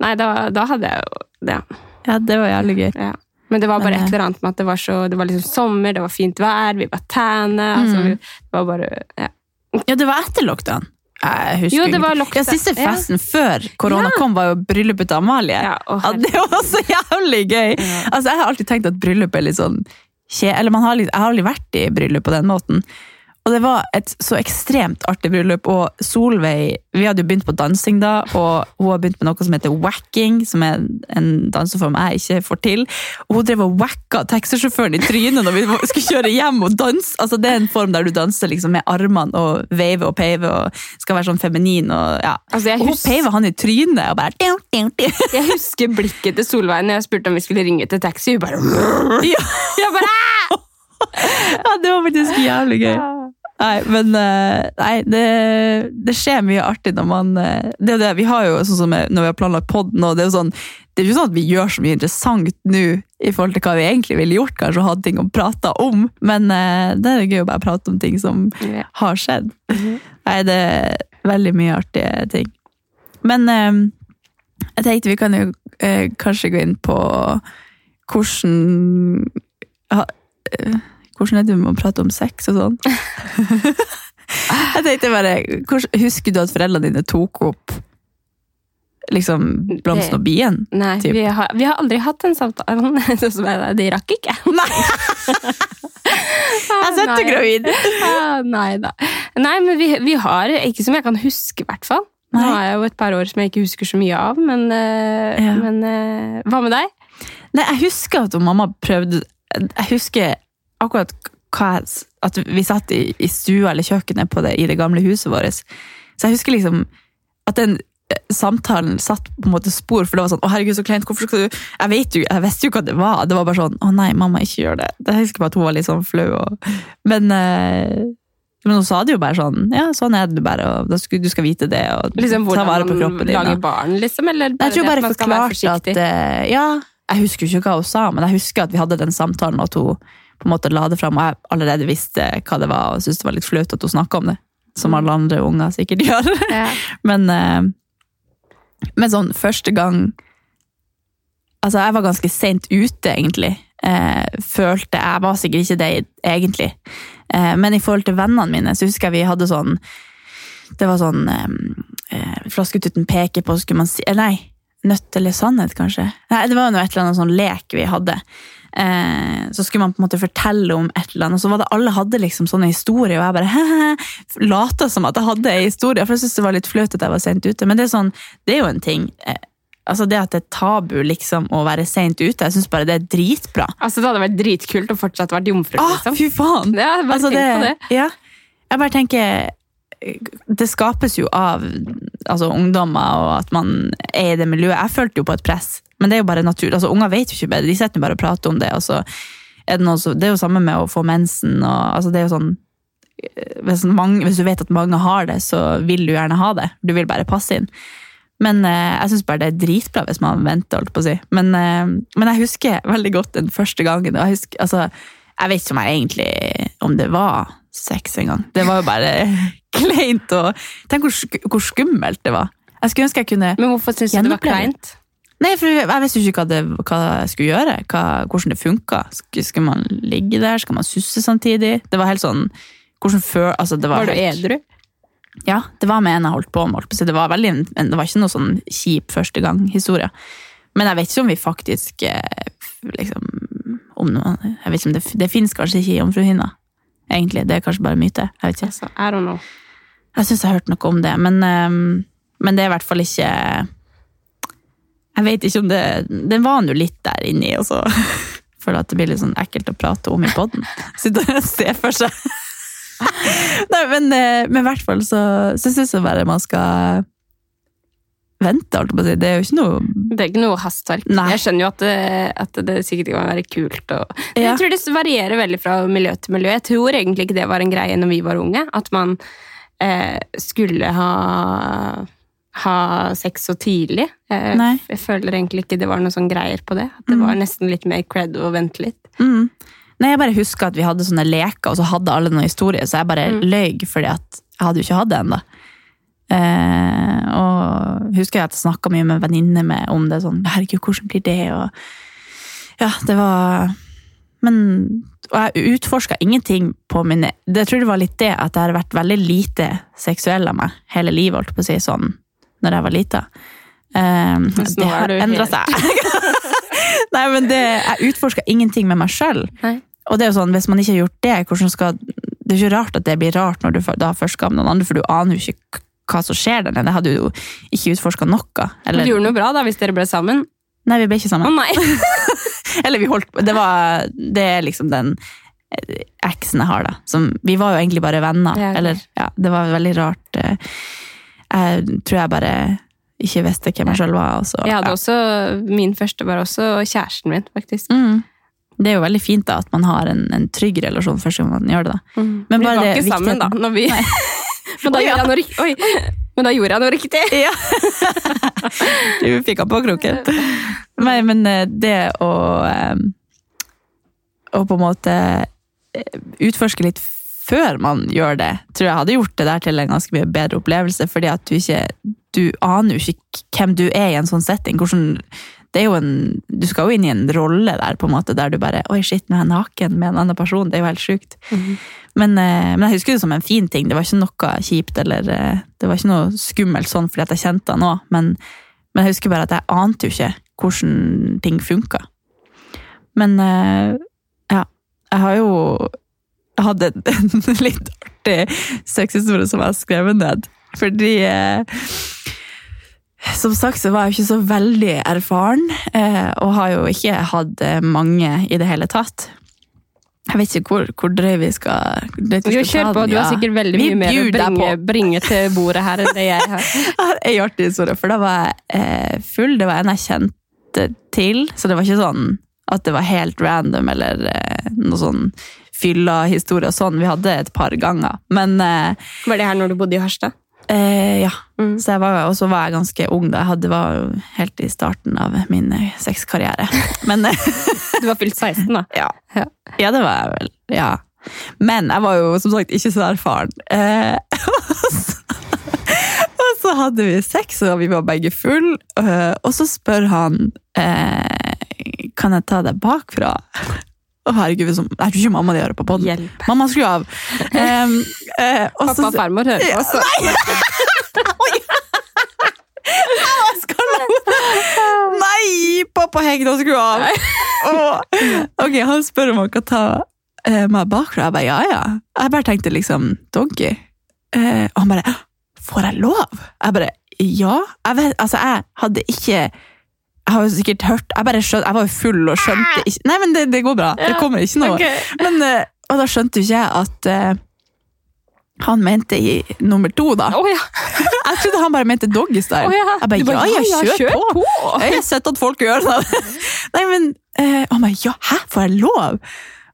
Nei, da, da hadde jeg jo det. ja, det var jævlig gøy. Ja. Men det var bare et eller annet med at det var, så, det var liksom sommer, det var fint vær, vi var tæne. Altså, Mm. det var bare ja. Ja, det var etter lockdown. Jeg husker Jo, det var lockdown. Ja, siste Ja. festen før korona kom, var jo bryllupet til Amalie. Ja, å, Ja, det var så jævlig gøy! Altså, jeg har alltid tenkt at bryllup er litt sånn. Eller man har jeg har aldri vært i bryllup på den måten. Og det var et så ekstremt artig bryllup, og Solveig Vi hadde jo begynt på dansing da, og hun har begynt med noe som heter wacking, som er en danseform jeg ikke får til. Og hun drev og wacka taxisjåføren i trynet når vi skulle kjøre hjem og danse. Altså, det er en form der du danser liksom med armene og veiver og peiver og skal være sånn feminin. Og, ja. Altså, og hun peiver han i trynet og bare. Jeg husker blikket til Solveig når jeg spurte om vi skulle ringe til taxi. Hun bare Ja. <laughs> Jeg bare Ja, det var faktisk jævlig gøy. Nei, men eh, nei, det, det skjer mye artig når man eh, Det er det, Vi har jo sånn som når vi har planlagt podden, og det er jo sånn det er ikke sånn at vi gjør så mye interessant nå i forhold til hva vi egentlig ville gjort, kanskje, og hatt ting å prate om, men eh, det er gøy å bare prate om ting som har skjedd. Nei, det er veldig mye artige ting. Men jeg tenkte vi kan jo kanskje gå inn på hvordan Hvordan er det med å prate om sex og sånn? <laughs> Jeg tenkte bare, Husker du at foreldrene dine tok opp liksom blomsten og bien? Nei, vi har, vi har aldri hatt en samtale. Sånn som jeg, de rakk ikke. <laughs> Nei! Jeg er søtt gravid! Ah, nei da. Nei, men vi, vi har Ikke som jeg kan huske, i hvert fall. Nå har jeg jo et par år som jeg ikke husker så mye av, men, eh, Ja. men eh, hva med deg? Nei, jeg husker at mamma prøvde Jeg husker akkurat hva at vi satt i, i stua eller kjøkkenet på det, i det gamle huset vårt. Så jeg husker liksom at den eh, samtalen satt på en måte spor, for det var sånn 'Å, herregud, så kleint. Hvorfor skal du Jeg vet jo, jeg visste jo hva det var. Det var bare sånn 'Å nei, mamma, ikke gjør det'. Jeg husker bare at hun var litt sånn flau. Og, men, eh, men hun sa det jo bare sånn 'Ja, sånn er det bare, og du skal, du skal vite det', og Liksom ta vare på kroppen din. lager lage barn, liksom? Eller jeg tror det bare at man skal være forsiktig? at eh, Ja, jeg husker jo ikke hva hun sa, men jeg husker at vi hadde den samtalen, og at hun på en måte la det fram, og jeg allerede visste hva det var, og syntes det var litt flaut at hun snakka om det. Som alle andre unger sikkert gjør. <laughs> Ja. Men, eh, men sånn første gang Altså, jeg var ganske seint ute, egentlig. Eh, følte Jeg var sikkert ikke det egentlig. Eh, men i forhold til vennene mine, så husker jeg vi hadde sånn Det var sånn eh, eh, Flasketuten peker på, skulle man si eh, Nei, nødt eller sannhet, kanskje? Nei, det var jo et eller annet sånn lek vi hadde. Eh, så skulle man på en måte fortelle om et eller annet, og så var det alle hadde liksom sånne historier, og jeg bare <laughs> hehe, lata som at jeg hadde en historie, for jeg syntes det var litt flaut at jeg var sent ute. Men det er, sånn, det er jo en ting. Eh, altså Det at det er tabu liksom å være sent ute, jeg syns bare det er dritbra. Altså, det hadde vært dritkult å fortsatt vært jomfru, Ah, liksom. fy faen! Ja, bare Altså, tenk på det. Ja. Jeg bare tenker Det skapes jo av altså, ungdommer, og at man er i det miljøet. Jeg følte jo på et press, men det er jo bare naturlig. Altså, unger vet jo ikke bedre, de sitter bare og prater om det. Og så er det, så, det er jo samme med å få mensen. Og, altså, det er jo sånn hvis, mange, hvis du vet at mange har det, så vil du gjerne ha det. Du vil bare passe inn. Men eh, jeg syns bare det er dritbra hvis man venter, holdt på å si. Men, eh, men jeg husker veldig godt den første gangen. og Jeg, husker, altså, jeg vet ikke om jeg egentlig om det var sex engang. Det var jo bare <laughs> kleint. og Tenk hvor, sk hvor skummelt det var. Jeg skulle ønske jeg kunne Men hvorfor syns du det var kleint? Nei, for jeg visste jo ikke hva, det, hva jeg skulle gjøre. Hva, hvordan det funka. Skal man ligge der? Skal man susse samtidig? Det var helt sånn før, altså det var, Var du edru? Ja, det var med en jeg holdt på med. Det var, veldig, det var ikke noe sånn kjip første gang-historie. Men jeg vet ikke om vi faktisk eh, liksom, om noe, jeg vet ikke om det, det finnes kanskje ikke Jomfruhinna. Egentlig, Det er kanskje bare myte. Jeg vet ikke. Altså, I don't know. Jeg syns jeg har hørt noe om det, men, ehm, men det er i hvert fall ikke Jeg vet ikke om det Den var nå litt der inni, og så <laughs> føler jeg at det blir litt sånn ekkelt å prate om i poden. Sitte og se for seg. <laughs> Nei, men, eh, men i hvert fall så, så syns jeg bare man skal vente, holdt jeg på å si. Det er jo ikke noe Det er ikke noe hastverk. Nei. Jeg skjønner jo at det, at det sikkert kan være kult. Og... Ja. Jeg tror det varierer veldig fra miljø til miljø. Jeg tror egentlig ikke det var en greie når vi var unge. At man eh, skulle ha, ha sex så tidlig. Jeg, jeg føler egentlig ikke det var noe sånn greier på det. At det var nesten litt mer cred å vente litt. mm. Nei, jeg bare husker at vi hadde sånne leker, og så hadde alle noen historier, så jeg bare Mm. løy, fordi at jeg hadde jo ikke hatt det ennå. Eh, og husker jeg at jeg snakka mye med venninner om det. sånn, herregud, hvordan blir det? Og, ja, det var Men Og jeg utforska ingenting på mine det, Jeg tror det var litt det at jeg har vært veldig lite seksuell av meg hele livet, holdt på å si, sånn når jeg var lita. Um, det er har endra seg. <laughs> Nei, men det, jeg utforska ingenting med meg sjøl. Og det er jo sånn, hvis man ikke har gjort det, hvordan skal Det er jo ikke rart at det blir rart når du da først skal med noen andre, for du aner jo ikke hva som skjer der nede. Jeg hadde jo ikke utforska noe. Eller, du gjorde noe bra da, hvis dere ble sammen. nei, vi ble ikke Å sammen. nei! <laughs> Eller vi holdt på. Det, var, det er liksom den eh, eksen jeg har, da. Som, vi var jo egentlig bare venner. Ja, okay. Eller, ja, det var veldig rart. Jeg tror jeg bare ikke visste hvem jeg sjøl var. Så, Jeg hadde ja. også, Min første var også kjæresten min, faktisk. Mm. Det er jo veldig fint da, at man har en, en trygg relasjon første gang man gjør det. da. Men vi var det ikke sammen da. Når vi... <laughs> Men da oh, ja. noe! Men da gjorde jeg noe riktig. <laughs> Ja. du fikk han på kroken. Nei, men eh, det å eh, Å på en måte eh, utforske litt før man gjør det, tror jeg hadde gjort det der til en ganske mye bedre opplevelse, fordi at du ikke Du aner jo ikke hvem du er i en sånn setting. Hvordan, det er jo en, du skal jo inn i en rolle der, på en måte, der du bare Oi, shit, nå er jeg naken med en annen person. Det er jo helt sjukt. men, -hmm. men jeg husker det som en fin ting. Det var ikke noe kjipt, eller eh, det var ikke noe skummelt sånn fordi at jeg kjente han òg, men, men jeg husker bare at jeg ante jo ikke hvordan ting funka. Men eh, ja, jeg har jo hadde <laughs> en litt artig sexhistorie som jeg har skrevet ned. Fordi eh, som sagt så var jeg jo ikke så veldig erfaren, eh, og har jo ikke hatt eh, mange i det hele tatt. Jeg vet ikke hvor, hvor drøy vi skal, vi Jo, skal kjør ta på. Du har sikkert veldig mye mer å bringe, bringe til bordet her enn det jeg har. <laughs> Jeg har en artig historie, for da var jeg eh, full. Det var en jeg kjente til, så det var ikke sånn at det var helt random eller eh, noe sånn fylla-historie og sånn. Vi hadde et par ganger. Men eh, Var det her når du bodde i Harstad? eh, ja. Mm. Så jeg var, og så var jeg ganske ung da. Jeg hadde, var helt i starten av min eh, sexkarriere. <laughs> Men eh, Du var fylt 16, da. <laughs> ja. Ja. det var jeg vel. Ja. Men jeg var jo som sagt ikke så erfaren. Eh, <laughs> og så- og så hadde vi sex, og vi var begge full, eh, og så spør han eh, Kan jeg ta deg bakfra? Herregud, som, Jeg tror ikke mamma di hører på podden. Mamma, skru av! Um, uh, også, Pappa og farmor hører på også. Nei! <laughs> Nei! Pappa Hegna, skru av! Ok, Han spør om han kan ta eh, meg bakfra. Jeg bare ja, ja. Jeg bare tenkte liksom doggy. Eh, og han bare får jeg lov? Jeg bare ja. Jeg, vet, altså, jeg hadde ikke Jeg har jo sikkert hørt Jeg bare skjønte, jeg var jo full og skjønte ikke Nei, men det, det går bra. Det kommer ikke noe. Okay. Men, eh, og da skjønte jo ikke jeg at uh, han mente i nummer to, da. Oh, ja. <laughs> Jeg trodde han bare mente doggystyle. Oh, ja. Jeg bare, bare, ja, ja, ja, ja, kjør, kjør på. på. <laughs> Jeg har sett at folk gjør det. <laughs> Nei, men uh, Han bare, ja, hæ, får jeg lov?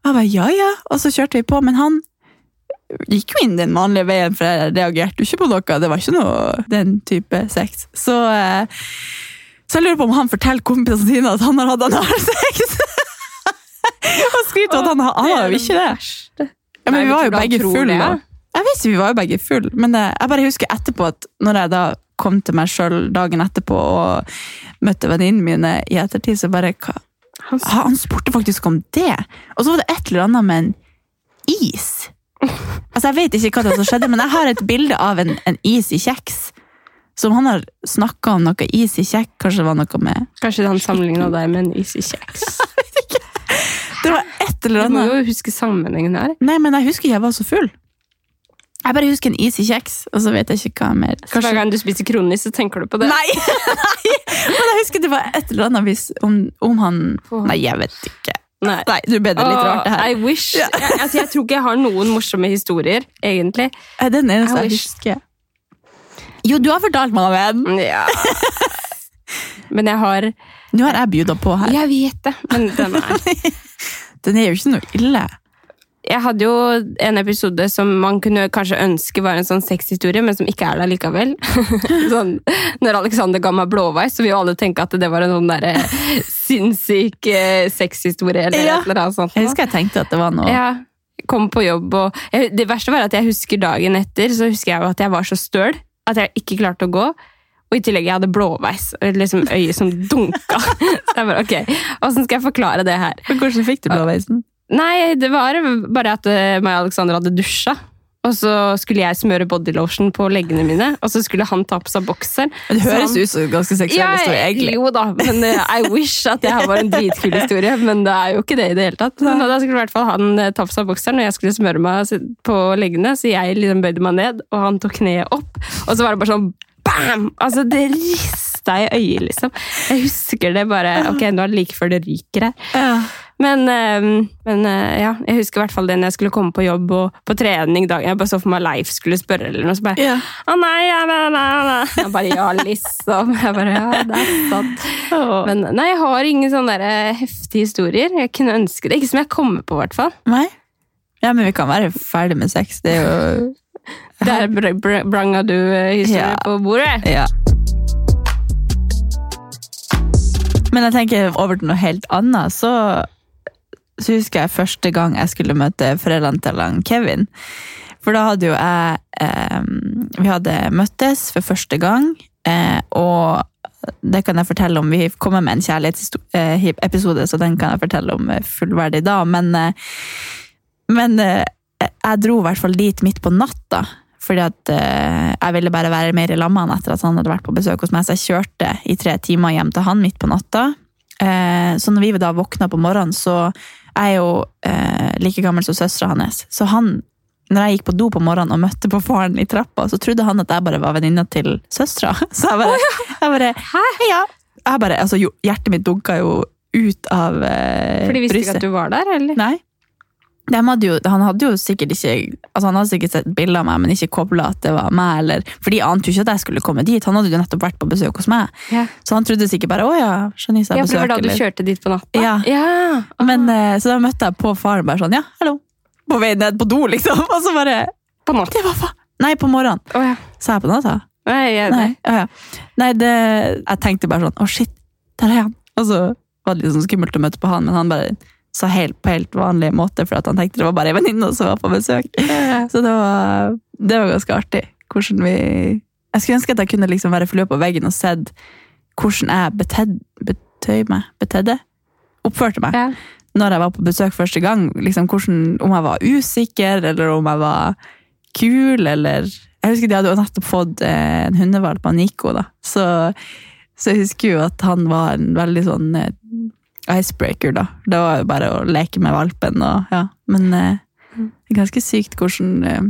Jeg bare, ja, ja. Og så kjørte vi på, men han gikk jo inn den vanlige veien, for jeg reagerte jo ikke på noe. Det var ikke noe den type sex. Så, eh, så jeg lurer på om han forteller kompisene sine at han har hatt analsex. Og skryter av at han har, han har jo ikke det. Ja, men Nei, vi var jo begge fulle. Jeg vet vi var jo begge full, men eh, jeg bare husker etterpå at når jeg da kom til meg sjøl dagen etterpå og møtte venninnene mine i ettertid, så bare hva? Han- Han spurte faktisk om det! Og så var det et eller annet med en is. <laughs> Altså, Jeg vet ikke hva det som skjedde, men jeg har et bilde av en, en is i kjeks. Som han har snakka om noe is i kjeks, kanskje det var noe med Kanskje han sammenligna deg med en is i kjeks. <laughs> Det var et eller Du må jo huske sammenhengen her. Nei, men jeg husker ikke jeg var så full. Jeg bare husker en is i kjeks, og så vet jeg ikke hva mer. Kanskje... Hver gang du spiser kronis, så tenker du på det. Nei! <laughs> nei! Men jeg husker det var et eller annet hvis, om, om han Nei, jeg vet ikke. Nei. Nei, du ble det litt Åh, rart, det her. I wish. Jeg, altså, jeg tror ikke jeg har noen morsomme historier, egentlig. Den eneste jeg husker, husker? Jo, du har fortalt meg om en! Ja. <laughs> Men jeg har Nå har jeg bjuda på her. Jeg vet det, men den er <laughs> Den er jo ikke noe ille. Jeg hadde jo en episode som man kunne kanskje ønske var en sånn sexhistorie, men som ikke er det likevel. <laughs> sånn, når Alexander ga meg blåveis, så vil jo alle tenke at det var en sånn der, sinnssyk eh, sexhistorie eller Ja. et eller annet sånt. Jeg husker jeg tenkte at det var noe Ja, kom på jobb og Det verste var at jeg husker dagen etter, så husker jeg at jeg var så støl at jeg ikke klarte å gå. Og i tillegg jeg hadde blåveis og liksom øyet som dunka. <laughs> så jeg bare, ok, Åssen skal jeg forklare det her? Men Hvordan fikk du blåveisen? Nei, det var bare at eh, meg og Alexander hadde dusja. Og så skulle jeg smøre bodylotion på leggene mine, og så skulle han ta på seg bokseren. Det høres ut som en ganske seksuell ja, historie, egentlig. Jo da, men uh, I wish at det her var en dritkul historie, men det er jo ikke det i det hele tatt. Men da skulle i hvert fall han eh, ta på seg bokseren, og jeg skulle smøre meg på leggene, så jeg liksom bøyde meg ned, og han tok kneet opp, og så var det bare sånn bam! Altså, det rista i øyet, liksom. Jeg husker det bare Ok, nå er det like før det ryker her. Ja. Men, eh, men eh, ja, jeg husker i hvert fall det når jeg skulle komme på jobb og på trening dagen. Jeg bare så for meg Leif skulle spørre, eller noe, så bare Ja. Å nei, ja, nei, nei, nei. Jeg bare ja, liksom. Jeg bare ja, det er sant. Men nei, jeg har ingen sånne der eh, heftige historier. Jeg kunne ønske det. Ikke som jeg kommer på, i hvert fall. Nei? Ja, men vi kan være ferdig med sex. Det er jo <laughs> <laughs> Der br br branga du eh, historie Ja. på bordet. Ja. Men jeg tenker over til noe helt annet, så, så husker jeg første gang jeg skulle møte foreldrene til han Kevin. For da hadde jo jeg eh, Vi hadde møttes for første gang, eh, og det kan jeg fortelle om. Vi kommer med en kjærlighetsepisode, så den kan jeg fortelle om eh, fullverdig da. Men, eh, men eh, jeg dro i hvert fall dit midt på natta. Fordi at uh, jeg ville bare være mer i lag med han etter at han hadde vært på besøk hos meg. Så jeg kjørte i tre timer hjem til han midt på natta. Uh, så når vi da våkna på morgenen, så er jeg jo uh, like gammel som søstera hans. Så han, når jeg gikk på do på morgenen og møtte på faren i trappa, så trodde han at jeg bare var venninna til søstera. <laughs> Så jeg bare, jeg bare Heia! Jeg bare, altså, hjertet mitt dunka jo ut av brystet. For de visste ikke at du var der, eller? Nei. De hadde jo, han hadde jo sikkert ikke altså Han hadde sikkert sett bilder av meg, men ikke kobla at det var meg. Eller, for de ante jo ikke at jeg skulle komme dit. Han hadde jo nettopp vært på besøk hos meg. Ja. Så han trodde sikkert bare 'å ja, Janice er Ja, for det besøk'. var da du eller- kjørte dit på natta? Ja. ja. Men, eh, så da møtte jeg på faren bare sånn 'ja, hallo'. På vei ned på do, liksom. <laughs> Og så bare På natta? Det var faen Nei, på morgenen. Oh, ja. Sa jeg på natta? Nei, jeg, Nei, ja, ja. Nei det, jeg tenkte bare sånn 'å, shit, der er han'. Og så var det litt sånn skummelt å møte på han, men han bare sa helt på helt vanlig måte, for han tenkte det var bare ei venninne som var på besøk. Så det var, det var ganske artig. Hvordan vi Jeg skulle ønske at jeg kunne liksom være flue på veggen og sett hvordan jeg betedd, betøy meg Betedde? Oppførte meg. Ja. Når jeg var på besøk første gang. Liksom hvordan, om jeg var usikker, eller om jeg var kul, eller Jeg husker de hadde jo nettopp fått eh, en hundevalp av Nico, da. Så, så jeg husker jo at han var en veldig sånn eh, icebreaker, da. Det var jo bare å leke med valpen og ja. Men eh, det er ganske sykt hvordan eh,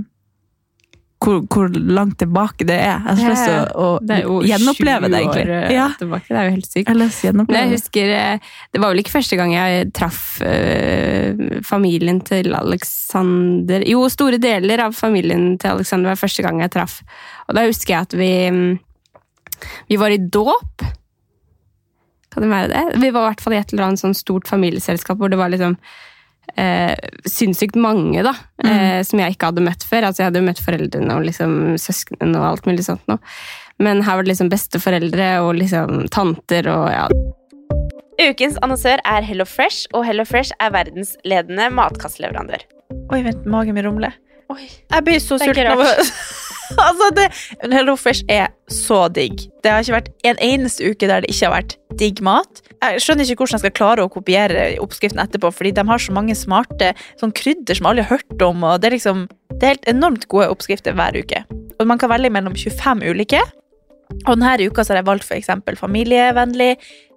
hvor, hvor langt tilbake det er. Jeg har lyst til å, Det å jo gjenoppleve det, egentlig. eh, Ja, tilbake. Det er jo helt sykt. jeg jeg det. husker, eh, Det var vel ikke første gang jeg traff eh, familien til Alexander Jo, store deler av familien til Alexander var første gang jeg traff. Og da husker jeg at vi mm, Vi var i dåp. Kan det være det? Vi var i hvert fall i et eller annet sånn stort familieselskap hvor det var liksom eh, sinnssykt mange, da. Eh, som jeg ikke hadde møtt før. Altså, jeg hadde jo møtt foreldrene og liksom søsknene og alt mulig sånt noe. Men her var det liksom besteforeldre og liksom tanter og ja, Ukens annonsør er Hello Fresh, og Hello Fresh er verdensledende matkastleverandør. Oi, vent, magen min rumler. Jeg blir så sulten av å <laughs> Altså, det Hello Fresh er så digg. Det har ikke vært en eneste uke der det ikke har vært digg mat. Jeg skjønner ikke hvordan jeg skal klare å kopiere oppskriften etterpå, fordi de har så mange smarte sånn krydder som alle har hørt om, og det er liksom Det er helt enormt gode oppskrifter hver uke. Og man kan velge mellom 25 ulike. Og denne uka har jeg valgt eksempel familievennlig,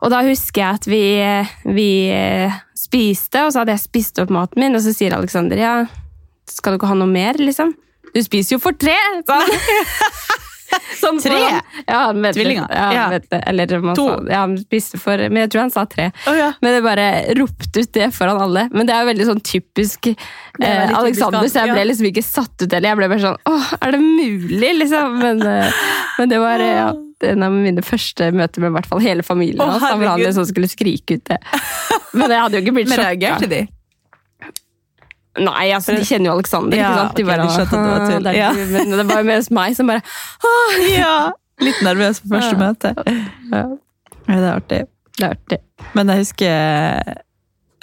Og da husker jeg at vi, vi eh, spiste, og så hadde jeg spist opp maten min, og så sier Alexander ja, skal du ikke ha noe mer, liksom? Du spiser jo for tre! Sånn. Sånn <laughs> Tre? foran- Ja, han mente- Tvillinger? Ja, Ja. eller man To. Sa, ja, han spiste for Men jeg tror han sa tre. Oh, ja. Men det bare ropte ut det foran alle. Men det er jo veldig sånn typisk eh, Alexander, typisk så jeg ble liksom ikke satt ut heller. Jeg ble bare sånn Åh, er det mulig, liksom? Men, eh, men det var eh, ja, en av mine første møter med i hvert fall hele familien. Hans, da, han herregud. liksom skulle skrike ut det. Men jeg hadde jo ikke blitt Men sjokka. reagerte de? Nei, altså, de kjenner jo Alexander. Ja, ikke sant? De bare, de skjønte at det var tull. «Ah, det er Ja. Men det var jo mest meg som bare «Åh, Ja, Litt nervøs på første Ja. møte. Ja, det er artig. Det er artig. Men jeg husker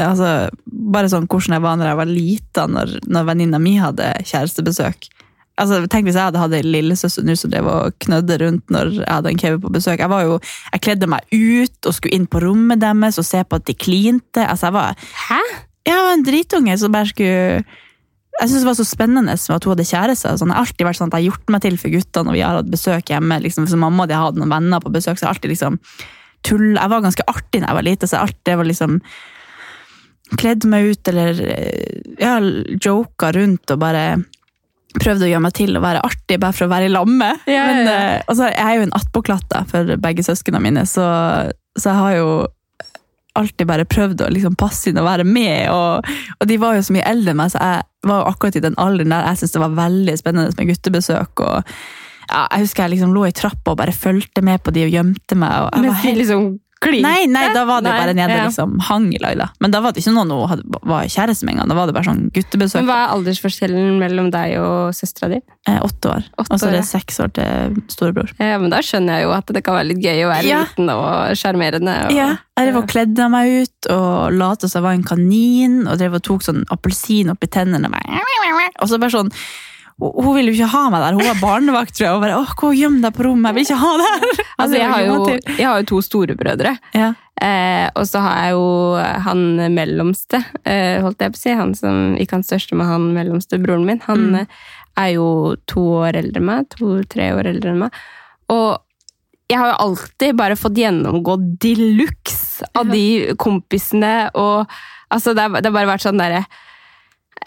altså, bare sånn hvordan jeg var når jeg var lita, når, når venninna mi hadde kjærestebesøk. Altså, tenk hvis jeg hadde hatt en lillesøster nå som drev og knødde rundt når jeg hadde en Kevin på besøk. Jeg var jo, jeg kledde meg ut og skulle inn på rommet deres og se på at de klinte. Altså, jeg var, Hæ? jeg var en dritunge som bare skulle Jeg synes det var så spennende med at hun hadde kjæreste. Sånn. Jeg har alltid vært sånn at jeg har gjort meg til for gutta når vi har hatt besøk hjemme. Liksom, hvis mamma hadde hatt noen venner på besøk, så jeg alltid liksom tull. Jeg var ganske artig da jeg var lite, så jeg alltid var liksom kledd meg ut eller eh, ja, joka rundt og bare prøvde å gjøre meg til å være artig bare for å være i lamme. Ja, ja, Men, ja. eh, og så er jeg jo en attpåklatt for begge søsknene mine, så, så jeg har jo alltid bare prøvd å liksom passe inn og være med. Og, og de var jo så mye eldre enn meg, så jeg var jo akkurat i den alderen der jeg syntes det var veldig spennende med guttebesøk. og ja, Jeg husker jeg liksom lå i trappa og bare fulgte med på de og gjemte meg. Og jeg Mens var de helt liksom klinte? Nei, nei, da var det Nei, bare nede ja. liksom hang i Laila. Men da var det ikke noen hun hadde, var kjæreste med engang. Da var det bare sånn guttebesøk. Men Hva er aldersforskjellen mellom deg og søstera di? Eh, åtte år. Og så er det seks år til storebror. Ja, men Da skjønner jeg jo at det kan være litt gøy å være Ja. liten og sjarmerende. Ja, jeg drev og kledde meg ut og lot som jeg var en kanin, og drev og tok sånn appelsin oppi tennene. Og så bare sånn hun hun ville jo ikke ha meg der. Hun var barnevakt, tror jeg. Og bare, åh, gå og gjem deg på rommet, jeg vil ikke ha deg her. Altså, jeg, har jo, jeg har jo to storebrødre. Ja. Eh, og så har jeg jo han mellomste, eh, holdt jeg på å si. Han som, ikke han største, men han mellomste, broren min. Han Mm. eh, er jo to år eldre enn meg. To-tre år eldre enn meg. Og jeg har jo alltid bare fått gjennomgå de luxe av de kompisene. Og altså, det har det har bare vært sånn derre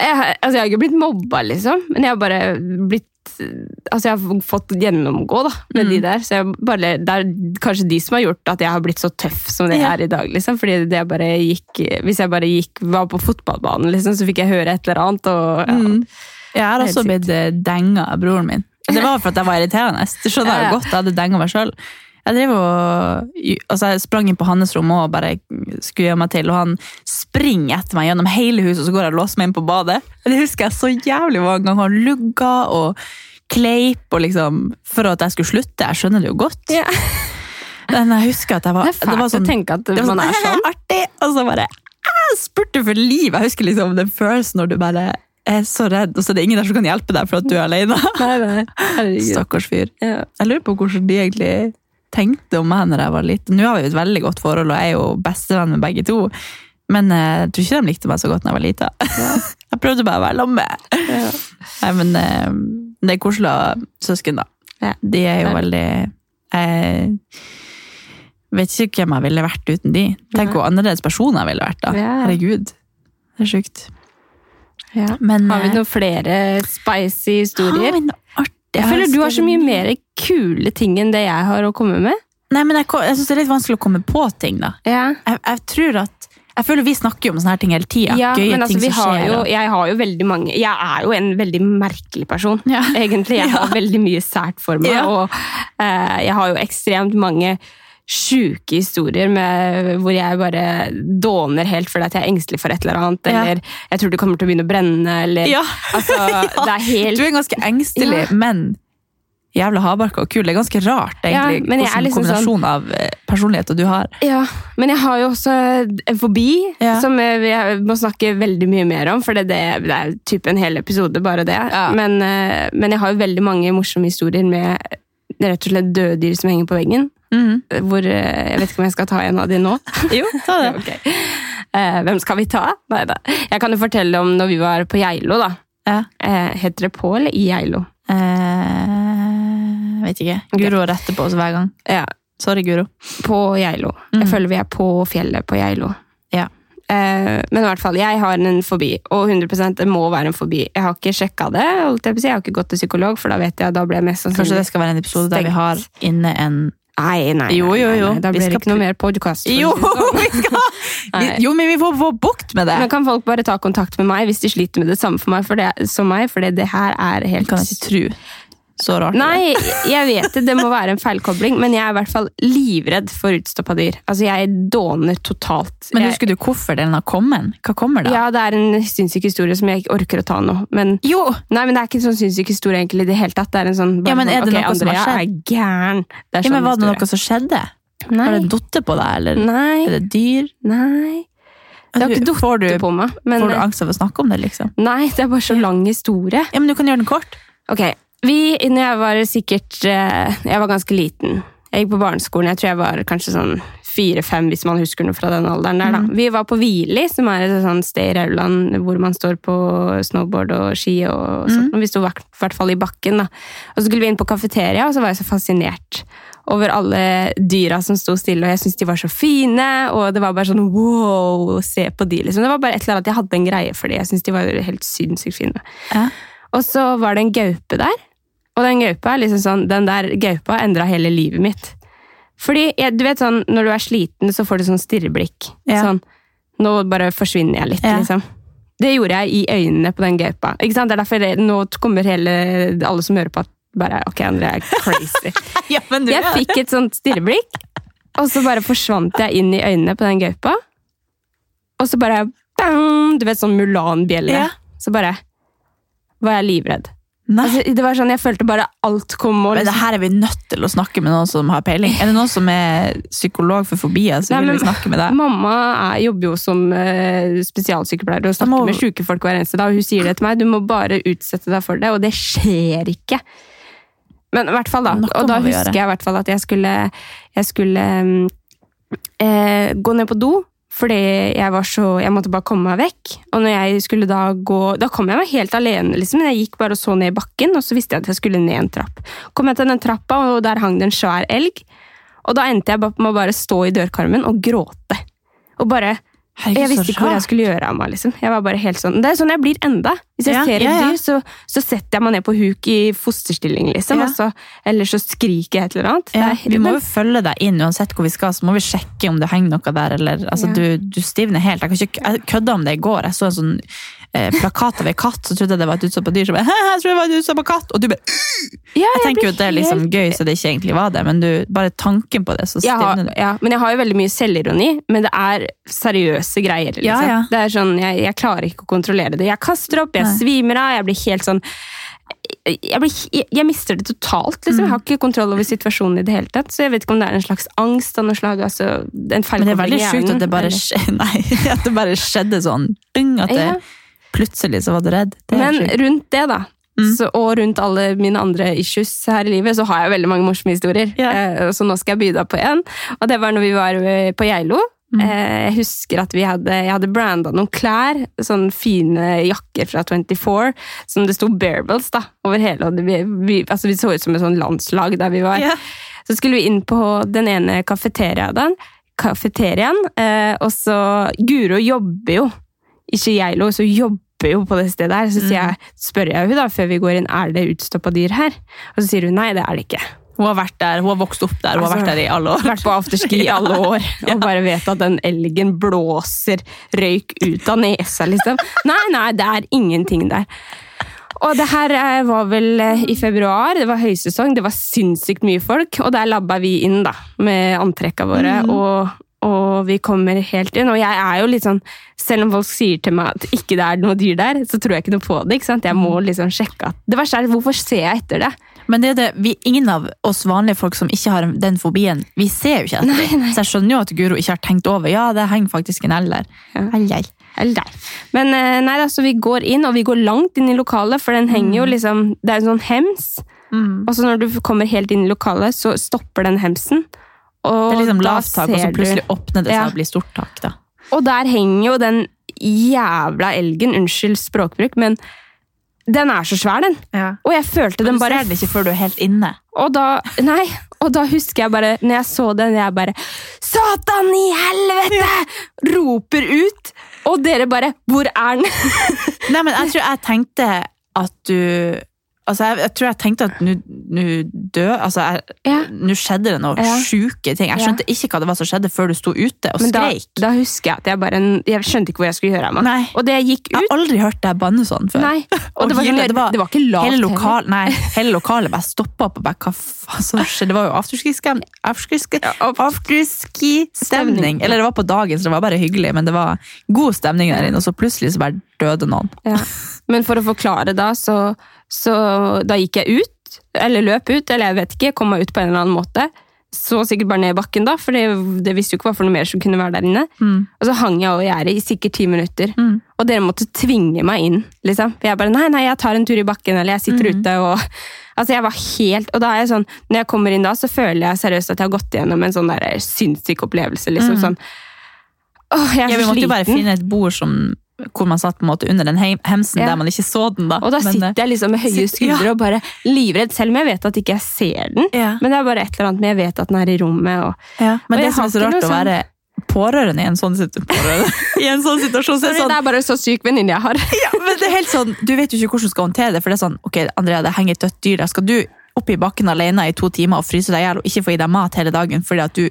jeg, altså, jeg har ikke blitt mobba, liksom, men jeg har bare blitt Altså, jeg har fått gjennomgå da, med de der. Så bare, det er kanskje de som har gjort at jeg har blitt så tøff som det Ja. er i dag. liksom, fordi det bare gikk, Hvis jeg bare gikk, var på fotballbanen, liksom, så fikk jeg høre et eller annet. og ja. Mm. Jeg har også blitt eh, denga av broren min. Det var for at jeg var irriterende. Det skjønner jeg jo godt. Jeg hadde denga meg sjøl. Jeg drev og, altså jeg sprang inn på hans rom og bare skulle gjøre meg til, og han springer etter meg gjennom hele huset, og så går jeg og låser meg inn på badet. Det husker jeg så jævlig mange ganger. Han lugga og kleip og liksom, for at jeg skulle slutte. Jeg skjønner det jo godt. Ja. Men jeg husker at jeg var Det er fælt var sånn- å tenke at var man er <laughs> sånn. Artig! Og så bare jeg spurte for liv! Jeg husker liksom den følelsen når du bare er så redd, og så er det ingen der som kan hjelpe deg for at du er alene. Nei, nei. Stakkars fyr. Ja. Jeg lurer på hvordan de egentlig tenkte om meg når jeg var liten. Nå har vi et veldig godt forhold, og jeg er jo bestevenn med begge to. Men eh, jeg tror ikke de likte meg så godt da jeg var lita. <laughs> jeg prøvde bare å være sammen med. Nei, men eh, det er koselig å ha søsken, da. Ja. De er jo Nei. veldig Jeg vet ikke hvem jeg ville vært uten de. Tenk hvor annerledes person jeg ville vært da. Ja. Herregud. Det er sjukt. Ja. Men, Har vi eh, noen flere spicy historier? har vi noe Jeg føler du har så mye mer kule ting enn det jeg har å komme med. Nei, men jeg, jeg syns det er litt vanskelig å komme på ting, da. Ja. Jeg, jeg tror at Jeg føler vi snakker jo om sånne her ting hele tida. Ja, Gøye men altså, ting vi som har skjer. jo, jeg har jo veldig mange Jeg er jo en veldig merkelig person, Ja. egentlig. Jeg <laughs> har veldig mye sært for meg, og uh, jeg har jo ekstremt mange sjuke historier med, hvor jeg bare dåner helt fordi jeg er engstelig for et eller annet, Ja. eller jeg tror det kommer til å begynne å brenne, eller Ja. Altså, det er <laughs> helt Du er ganske engstelig, Ja. men jævla hardbarka og kul. Det er ganske rart, egentlig, ja, er hvilken liksom kombinasjon av eh, personligheter du har. Ja, men jeg har jo også en fobi Ja. som jeg jeg må snakke veldig mye mer om, for det, det, det er typ en hel episode, bare det. Ja. Men, eh, men jeg har jo veldig mange morsomme historier med rett og slett døde dyr som henger på veggen. Mhm. Hvor, eh, jeg vet ikke om jeg skal ta en av de nå. <laughs> Jo, ta det. <laughs> Ok. Eh, hvem skal vi ta? Nei da. Jeg kan jo fortelle om når vi var på Geilo, da. Ja. Eh, heter det på eller i Geilo? Eh, vet ikke. Guro retter på oss hver gang. Ja, Sorry, Guro. på Geilo. Mm. Jeg føler vi er på fjellet på Geilo. Ja. Eh, men i hvert fall, jeg har en fobi, og 100% det må være en fobi. Jeg har ikke sjekka det, jeg har ikke gått til psykolog, for da vet jeg, da blir jeg mest Kanskje det skal være en episode der vi har inne en Nei, nei, Jo, jo, nei, jo. nei. Da blir det ikke noe mer podkast. Jo, <laughs> <laughs> Nei. Jo, men vi får få bukt med det! Men kan folk bare ta kontakt med meg hvis de sliter med det samme for meg, for det, som meg? For det, her er helt kan ikke tro. Så rart. Nei, jeg vet det, det må være en feilkobling, men jeg er i hvert fall livredd for utstoppa dyr. Altså, jeg dåner totalt. Men husker du hvorfor den har kommet? Hva kommer da? Ja, det er en sinnssyk historie som jeg ikke orker å ta nå. Men, Jo! nei, men det er ikke en sånn sinnssyk historie egentlig i det hele tatt. Det er en sånn, Ja, men er det okay, noe som har Andrea skjedd? er gæren. Det er Ja, men sånn Var det historie. noe som skjedde? Nei. Har det datt på deg, eller Nei. er det dyr? Nei. Det har ikke får du, på meg. Men, får du angst av å snakke om det, liksom? Nei, det er bare så lang historie. Ja, men du kan gjøre den kort. Ok, vi, når jeg var sikkert eh, Jeg var ganske liten. Jeg gikk på barneskolen. Jeg tror jeg var kanskje sånn fire-fem, hvis man husker noe fra den alderen. der da. Vi var på Hvili, som er et sånt sted i Rauland hvor man står på snowboard og ski. og sånt. Og Vi sto i hvert fall i bakken. da. Og Så skulle vi inn på kafeteria, og så var jeg så fascinert over alle dyra som sto stille. Og jeg syntes de var så fine, og det var bare sånn wow, se på de. liksom. Det var bare et eller annet at jeg hadde en greie for de. Jeg syntes de var helt sinnssykt fine. Ja. Og så var det en gaupe der. Og den gaupa, liksom sånn, den der gaupa endra hele livet mitt. Fordi, du vet sånn, Når du er sliten, så får du sånn stirreblikk. Ja. Sånn, Nå bare forsvinner jeg litt, Ja. liksom. Det gjorde jeg i øynene på den gaupa. Ikke sant? Det er derfor det, Nå kommer hele, alle som hører på, at bare Ok, André er crazy. <laughs> Ja, men jeg fikk et sånt stirreblikk, og så bare forsvant jeg inn i øynene på den gaupa. Og så bare bang! Du vet, sånn Mulan-bjelle. Så bare var jeg livredd. Altså, det var sånn, Jeg følte bare alt kom og Men det her er vi nødt til å snakke med noen som har peiling. Er det noen som er psykolog for fobier, så Nei, vil vi snakke med deg. Mamma er, jobber jo som uh, spesialsykepleier og snakker må- med syke folk hver eneste dag. Hun sier det til meg, du må bare utsette deg for det, og det skjer ikke. Men i hvert fall da, Noe og da husker jeg i hvert fall at jeg skulle, jeg skulle um, uh, gå ned på do, fordi jeg var så, jeg måtte bare komme meg vekk. Og når jeg skulle da gå, da kom jeg meg helt alene, liksom. Jeg gikk bare og så ned i bakken, og så visste jeg at jeg skulle ned en trapp. Kom jeg til den trappa, og der hang det en svær elg. Og da endte jeg med å bare stå i dørkarmen og gråte. Og bare Herregud, Jeg visste ikke hvor jeg skulle gjøre av meg. liksom. Jeg var bare helt sånn, Det er sånn jeg blir enda. Hvis jeg Ja, ser et ja, ja. dyr, så, så setter jeg meg ned på huk i fosterstilling, liksom. Så, eller så skriker jeg et eller annet. Er- vi må jo følge deg inn uansett hvor vi skal, så må vi sjekke om det henger noe der. Eller, altså, du, du stivner helt. Jeg, kan ikke, jeg kødda om det i går. Jeg så en sånn eh, plakat av ei katt, så trodde jeg det var et utstoppa dyr. Så bare, jeg tror det var et utstoppa katt! Og du bare Ja, Jeg tenker jo at det er liksom helt- gøy, så det ikke egentlig var det, men du, bare tanken på det, så stivner du. ja, men jeg har jo veldig mye selvironi, men det er seriøse greier. Liksom. Ja, ja. Det er sånn, jeg, jeg klarer ikke å kontrollere det. Jeg kaster opp, jeg Nei. svimer av, jeg blir helt sånn jeg, blir, jeg, jeg mister det totalt. Liksom. Jeg har ikke kontroll over situasjonen i det hele tatt. Så jeg vet ikke om det er en slags angst av noe slag. Altså, en Men det er veldig sjukt at det bare, <laughs> nei, at det bare skjedde sånn. Bing, at det, Ja. Plutselig så var du redd. Men rundt det, da, så, og rundt alle mine andre issues her i livet, så har jeg veldig mange morsomme historier. Yeah. Eh, så nå skal jeg by deg på en. Og det var når vi var eh, på Geilo. Eh, jeg husker at vi hadde, jeg hadde branda noen klær, sånne fine jakker fra 24, som det sto Bearables da, over hele. Og vi, vi, altså vi så ut som et sånn landslag der vi var. Yeah. Så skulle vi inn på den ene kafeteriaen, kafeteriaen eh, og så Guro jobber jo, ikke Geilo, så jobber jo på det stedet her. Så sier jeg, spør jeg hun da, før vi går inn, er det utstoppa dyr her? Og så sier hun nei, det er det ikke. Hun har vært der, hun har vokst opp der, hun har Altså, vært der i alle år. Vært på afterski i <laughs> alle år, <laughs> og bare vet at den elgen blåser røyk ut av nesa, liksom. Nei, nei, det er ingenting der. Og det her eh, var vel eh, i februar, det var høysesong, det var sinnssykt mye folk, og der labba vi inn da, med antrekka våre, og, og vi kommer helt inn, og jeg er jo litt sånn, selv om folk sier til meg at ikke det er noe dyr der, så tror jeg ikke noe på det, ikke sant? Jeg må liksom sjekke at, det verste er, hvorfor ser jeg etter det? Men det er det, vi, ingen av oss vanlige folk som ikke har den fobien, vi ser jo ikke etter det. Så jeg skjønner jo at Guro ikke har tenkt over, ja, det henger faktisk en L der. Ja. Eller nei. Men eh, nei, altså, vi går inn, og vi går langt inn i lokalet, for den henger jo liksom Det er en sånn hems. Og så når du kommer helt inn i lokalet, så stopper den hemsen. Og Det er liksom lavt tak, og så plutselig åpner det seg Ja. og blir stort tak. da. Og der henger jo den jævla elgen, unnskyld språkbruk, men den er så svær, den. Og jeg følte den bare Du ser det ikke før du er helt inne. Og da, nei, og da husker jeg bare, når jeg så den, jeg bare Satan i helvete! Roper ut. Og dere bare Hvor er den? Nei, men jeg tror jeg tenkte at du Altså, jeg, jeg tror jeg tenkte at nå nå. Altså, Ja. Nå skjedde det noen Ja. sjuke ting. Jeg Ja. skjønte ikke hva det var som skjedde før du sto ute og Men da, skreik. da husker jeg at jeg bare Jeg skjønte ikke hvor jeg skulle gjøre av meg. Nei. Og det gikk Jeg har aldri hørt deg banne sånn før. Nei. <laughs> Og det var, hele- var, det var, ikke lavt hele, lokal, nei, <laughs> hele lokalet bare stoppa opp og bare Hva faen som skjedde? Det var jo afterski-stemning. Afterski-stemning. Eller det var på dagen, så det var bare hyggelig, men det var god stemning der inne, og så plutselig så bare døde noen. Ja. <laughs> Men for å forklare da, så, så da gikk jeg ut, eller løp ut, eller jeg vet ikke, jeg kom meg ut på en eller annen måte. Så sikkert bare ned i bakken da, for det, det visste jo ikke hva for noe mer som kunne være der inne. Og så hang jeg over gjerdet i sikkert ti minutter. Og dere måtte tvinge meg inn, liksom. For jeg bare, nei, nei, jeg tar en tur i bakken, eller jeg sitter ute, og... Altså, jeg var helt... Og da er jeg sånn, når jeg kommer inn da, så føler jeg seriøst at jeg har gått gjennom en sånn der sinnssyk opplevelse, liksom. Sånn, åh, jeg er Ja, vi måtte jo bare finne et bord som, hvor man satt på en måte under den hemsen Ja. der man ikke så den. da. Og da Men, sitter jeg liksom med høye skuldre ja. og bare livredd, selv om jeg vet at ikke jeg ser den. Ja. Men det er bare et eller annet med jeg vet at den er i rommet. Og, Ja, men Og det som er så rart å være pårørende i en sånn, I en sånn situasjon, så er det sånn det er bare så syk venninne jeg har. <laughs> ja, men det er helt sånn, Du vet jo ikke hvordan du skal håndtere det. For det er sånn, ok, Andrea, det henger et dødt dyr der. Skal du opp i bakken alene i to timer og fryse deg i hjel og ikke få i deg mat hele dagen fordi at du,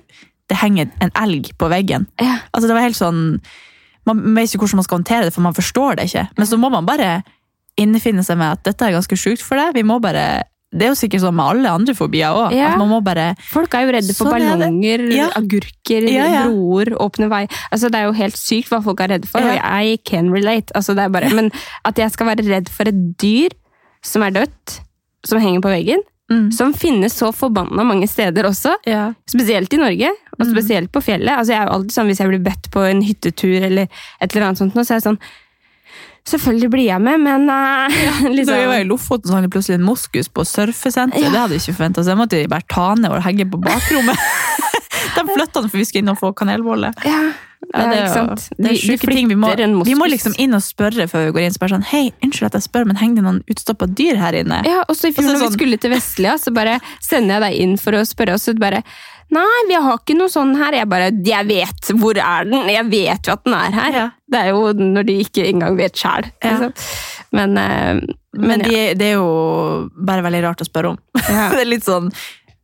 det henger en elg på veggen? Ja. Altså det var helt sånn, Man vet ikke hvordan man skal håndtere det, for man forstår det ikke. Men så må man bare innfinne seg med at dette er ganske sjukt for deg. Vi må bare, Det er jo sikkert sånn med alle andre fobier òg. Ja. Bare Folk er jo redde for Sånn er ballonger, Ja. agurker, Ja, broer, åpne vei. Altså, det er jo helt sykt hva folk er redde for, og jeg can relate. Altså, det bare, men at jeg skal være redd for et dyr som er dødt, som henger på veggen, Mm. som finnes så forbanna mange steder også, ja. Spesielt i Norge, og Mm. spesielt på fjellet. Altså, jeg er jo alltid sånn, Hvis jeg blir bedt på en hyttetur, eller et eller annet sånt, så er jeg sånn Selvfølgelig blir jeg med, men uh, Så vi var i liksom, Lofoten, så hadde jeg plutselig en moskus på surfesenteret. Ja. Det hadde jeg ikke forventa. Så jeg måtte bare ta ned og henge på bakrommet. <laughs> De flytta den for vi skulle inn og få kanelbolle. ja, Ja, det er ikke sant? Det er sjuke ting. Vi må, vi må liksom inn og spørre før vi går inn. Så bare sånn, hei, unnskyld at jeg spør, men henger det noen utstoppa dyr her inne? Ja, og så i fjor når vi sånn- skulle til Vestlia, så bare sender jeg deg inn for å spørre, og så bare Nei, vi har ikke noe sånn her. Jeg bare Jeg vet hvor er den! Jeg vet jo at den er her. Ja. Det er jo når de ikke engang vet sjæl. Ja. Men, men, Men de, ja. det er jo bare veldig rart å spørre om. <laughs> Det er litt sånn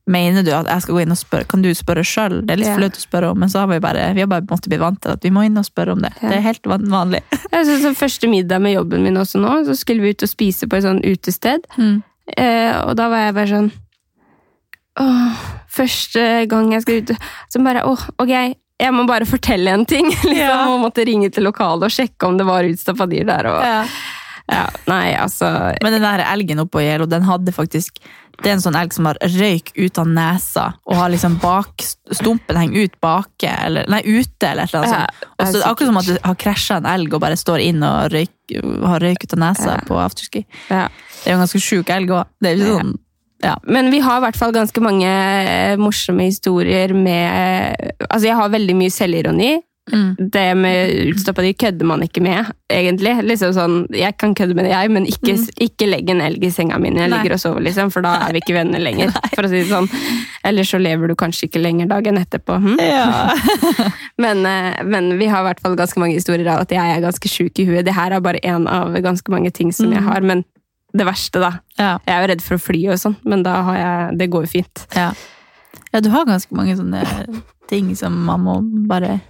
Mener du at jeg skal gå inn og spørre? Kan du spørre sjøl? Det er litt Ja. flaut å spørre om, men så har vi bare, vi har bare måttet bli vant til at vi må inn og spørre om det. Ja. Det er helt vanlig. Jeg synes, sånn første middag med jobben min også nå, så skulle vi ut og spise på et sånn utested. Mm. Eh, og da var jeg bare sånn Åh, første gang jeg skal ut Så bare åh, ok, jeg må bare fortelle en ting. <laughs> liksom, Ja. Og måtte ringe til lokalet og sjekke om det var utstappa dyr der. Og, ja, nei, altså Men den der elgen oppå Gjelo, den hadde faktisk Det er en sånn elg som har røyk ut av nesa, og har liksom bak Stumpen henger ut bake, eller Nei, ute, eller et eller annet sånt. Og så er Akkurat som at det har krasja en elg og bare står inn og røyk, har røyk ut av nesa på afterski. ja. Det er jo en ganske sjuk elg òg. Sånn ja. Men vi har i hvert fall ganske mange eh, morsomme historier med Altså, jeg har veldig mye selvironi. Mm. Det med utstoppa dyr kødder man ikke med, egentlig. Liksom sånn, Jeg kan kødde med det, jeg, men ikke, ikke legg en elg i senga mi når jeg Mm. Nei. ligger og sover, liksom, for da er vi ikke venner lenger. for å si det sånn. Eller så lever du kanskje ikke lenger dagen etterpå. Hm? Ja. <laughs> Men, eh, men vi har i hvert fall ganske mange historier av at jeg er ganske sjuk i huet. Det her er bare én av ganske mange ting som jeg har. Men det verste, da. Ja. Jeg er jo redd for å fly og sånn, men da har jeg, det går jo fint. Ja. ja, du har ganske mange sånne ting som man må bare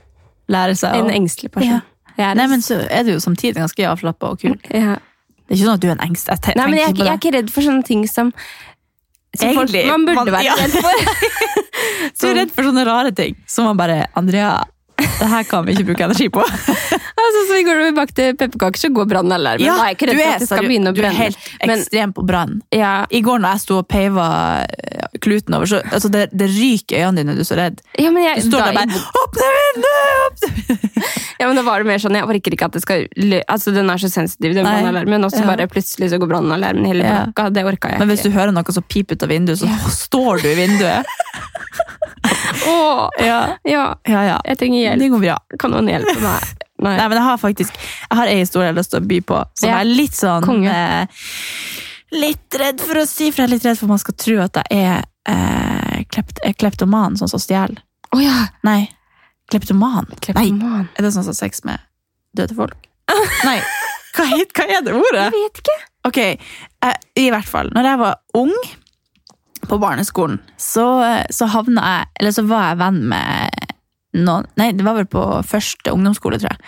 lære seg. En å- engstelig person. Ja. Jeg Nei, men så er du jo samtidig ganske avslappa og kul. ja. Det er ikke sånn at du er en engst. Jeg Nei, men jeg, ikke- jeg er ikke redd for sånne ting som, som folk, man burde man- være ja. redd for. <laughs> Du er redd for sånne rare ting. Som man bare Andrea, det her kan vi ikke bruke energi på. <laughs> altså, så Går du bak til pepperkaker, så går brannalarmen. da er jeg ikke redd du for at det skal begynne å du er helt Men- ekstrem på brann. Ja, I går når jeg sto og peiva eh, kluten over, så altså det, det ryker i øynene dine, du er så redd. ja, men jeg, Du står da, der bare Åpne vinduet! <laughs> Ja, men da var det mer sånn, Jeg orker ikke at det skal Altså, Den er så sensitiv, den brannalarmen, og så Ja. bare plutselig så går brannalarmen hele Ja. blokka. Det orka jeg ikke. Men hvis du hører noe som piper ut av vinduet, så står du i vinduet. <laughs> <laughs> Åh, Ja, ja, ja. ja. jeg trenger hjelp. Det går bra. Kan noen hjelpe meg? Nei. Nei, men jeg har faktisk Jeg har en historie jeg har lyst til å by på, som Ja. er litt sånn eh, Litt redd for å si, for jeg er litt redd for at man skal tro at jeg er eh, klept, eh, kleptoman, sånn som stjeler. Oh, ja! Nei. Kleptoman? Nei, er det sånn som har sex med døde folk? <laughs> Nei. Hva, hva er det ordet? Jeg vet ikke. Ok, eh, i hvert fall. Når jeg var ung, på barneskolen, så, så havna jeg Eller så var jeg venn med noen Nei, det var vel på første ungdomsskole, tror jeg.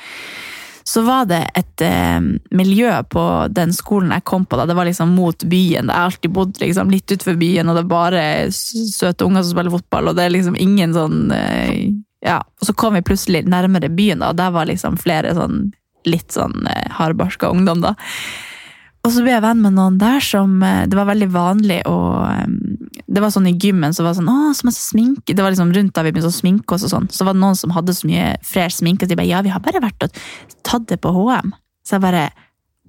Så var det et eh, miljø på den skolen jeg kom på. da, Det var liksom mot byen. Jeg har alltid bodd liksom, litt utenfor byen, og det er bare søte unger som spiller fotball. og det er liksom ingen sånn eh, ja, Og så kom vi plutselig nærmere byen, da, og der var liksom flere sånn litt sånn eh, hardbarska ungdom. da. Og så ble jeg venn med noen der som eh, Det var veldig vanlig å eh, Det var sånn i gymmen så var det sånn Å, så masse sminke. Det var liksom rundt da vi begynte å sminke oss og sånn. Så var det noen som hadde så mye fresh sminke at de bare Ja, vi har bare vært og tatt det på HM. Så jeg bare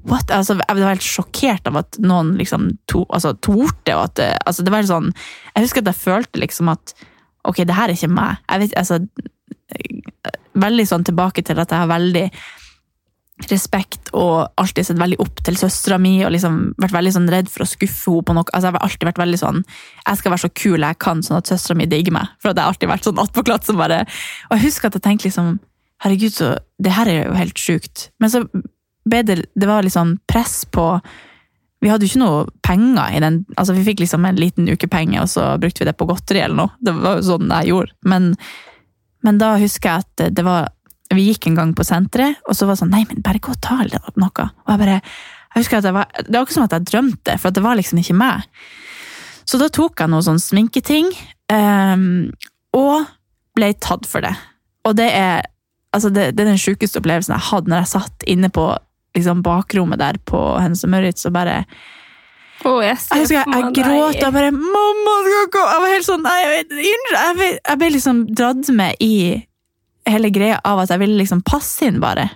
What? Altså, jeg var helt sjokkert av at noen liksom to, altså, torde. Og at altså, det var sånn Jeg husker at jeg følte liksom at Ok, det her er ikke meg. Jeg vet, altså, veldig sånn tilbake til at jeg har veldig respekt og alltid sett veldig opp til søstera mi og liksom vært veldig sånn redd for å skuffe henne på noe. Altså, jeg har alltid vært veldig sånn Jeg skal være så kul jeg kan, sånn at søstera mi digger meg. For jeg har alltid vært sånn attpåklatt som bare Og jeg husker at jeg tenkte liksom Herregud, så Det her er jo helt sjukt. Men så ble det Det var liksom press på Vi hadde jo ikke noe penger i den Altså, vi fikk liksom en liten ukepenge, og så brukte vi det på godteri eller noe. Det var jo sånn jeg gjorde. Men, men da husker jeg at det var vi gikk en gang på senteret, og så var det sånn Nei, men bare gå og ta noe. Og jeg bare jeg husker at jeg var, Det var ikke som at jeg drømte, for det var liksom ikke meg. Så da tok jeg noen sånn sminketing, um, og ble tatt for det. Og det er, altså det, det er den sjukeste opplevelsen jeg hadde når jeg satt inne på liksom bakrommet der på Hennes og Møritz og bare Oh, jeg jeg husker jeg, jeg gråt og bare 'Mamma skal gå!' Jeg var helt sånn nei, jeg ble liksom dratt med i hele greia av at jeg ville liksom passe inn, bare.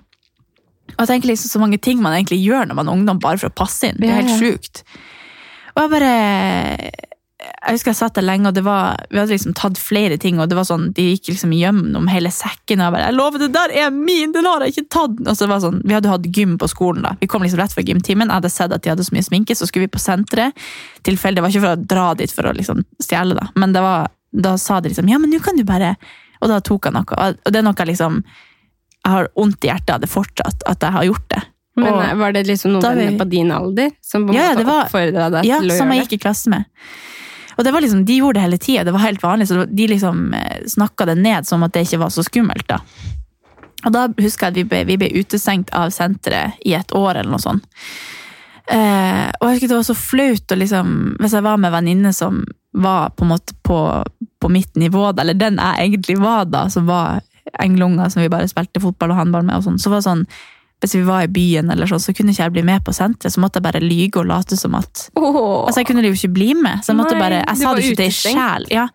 Og tenker liksom så mange ting man egentlig gjør når man er ungdom bare for å passe inn. Det er helt sjukt. Og jeg bare Jeg husker jeg satt der lenge, og det var, vi hadde liksom tatt flere ting, og det var sånn, de gikk liksom gjennom hele sekken, og jeg bare 'Jeg lover, det der er min! Den har jeg ikke tatt!' Og så var det sånn, Vi hadde hatt gym på skolen, da. Vi kom liksom rett fra gymtimen. Jeg hadde sett at de hadde så mye sminke, så skulle vi på senteret. Tilfeldig. Det var ikke for å dra dit for å liksom stjele, da. Men det var, da sa de liksom 'Ja, men nå kan du bare' Og da tok jeg noe. Og det er noe jeg liksom Jeg har vondt i hjertet av det fortsatt, at jeg har gjort det. Men Og- eh, var det liksom noen vi- på din alder som på en Ja, ja, måte det var- oppfordra deg Ja, til å som jeg gikk i klasse med. Og det var liksom, De gjorde det hele tida, det var helt vanlig, så de liksom snakka det ned som at det ikke var så skummelt. da. Og da husker jeg at vi ble, vi ble utestengt av senteret i et år eller noe sånt. Eh, og jeg husker det var så flaut liksom, hvis jeg var med venninne som var på en måte på, på mitt nivå, da, eller den jeg egentlig var da, som var englunger som vi bare spilte fotball og håndball med, og sånn, så var det sånn hvis vi var i byen, eller sånn, så kunne ikke jeg bli med på senteret. Så måtte jeg bare lyge og late som at Åh. Altså, Jeg kunne jo ikke bli med. Så jeg måtte Nei, bare, jeg sa det ikke til ei sjel. Ja,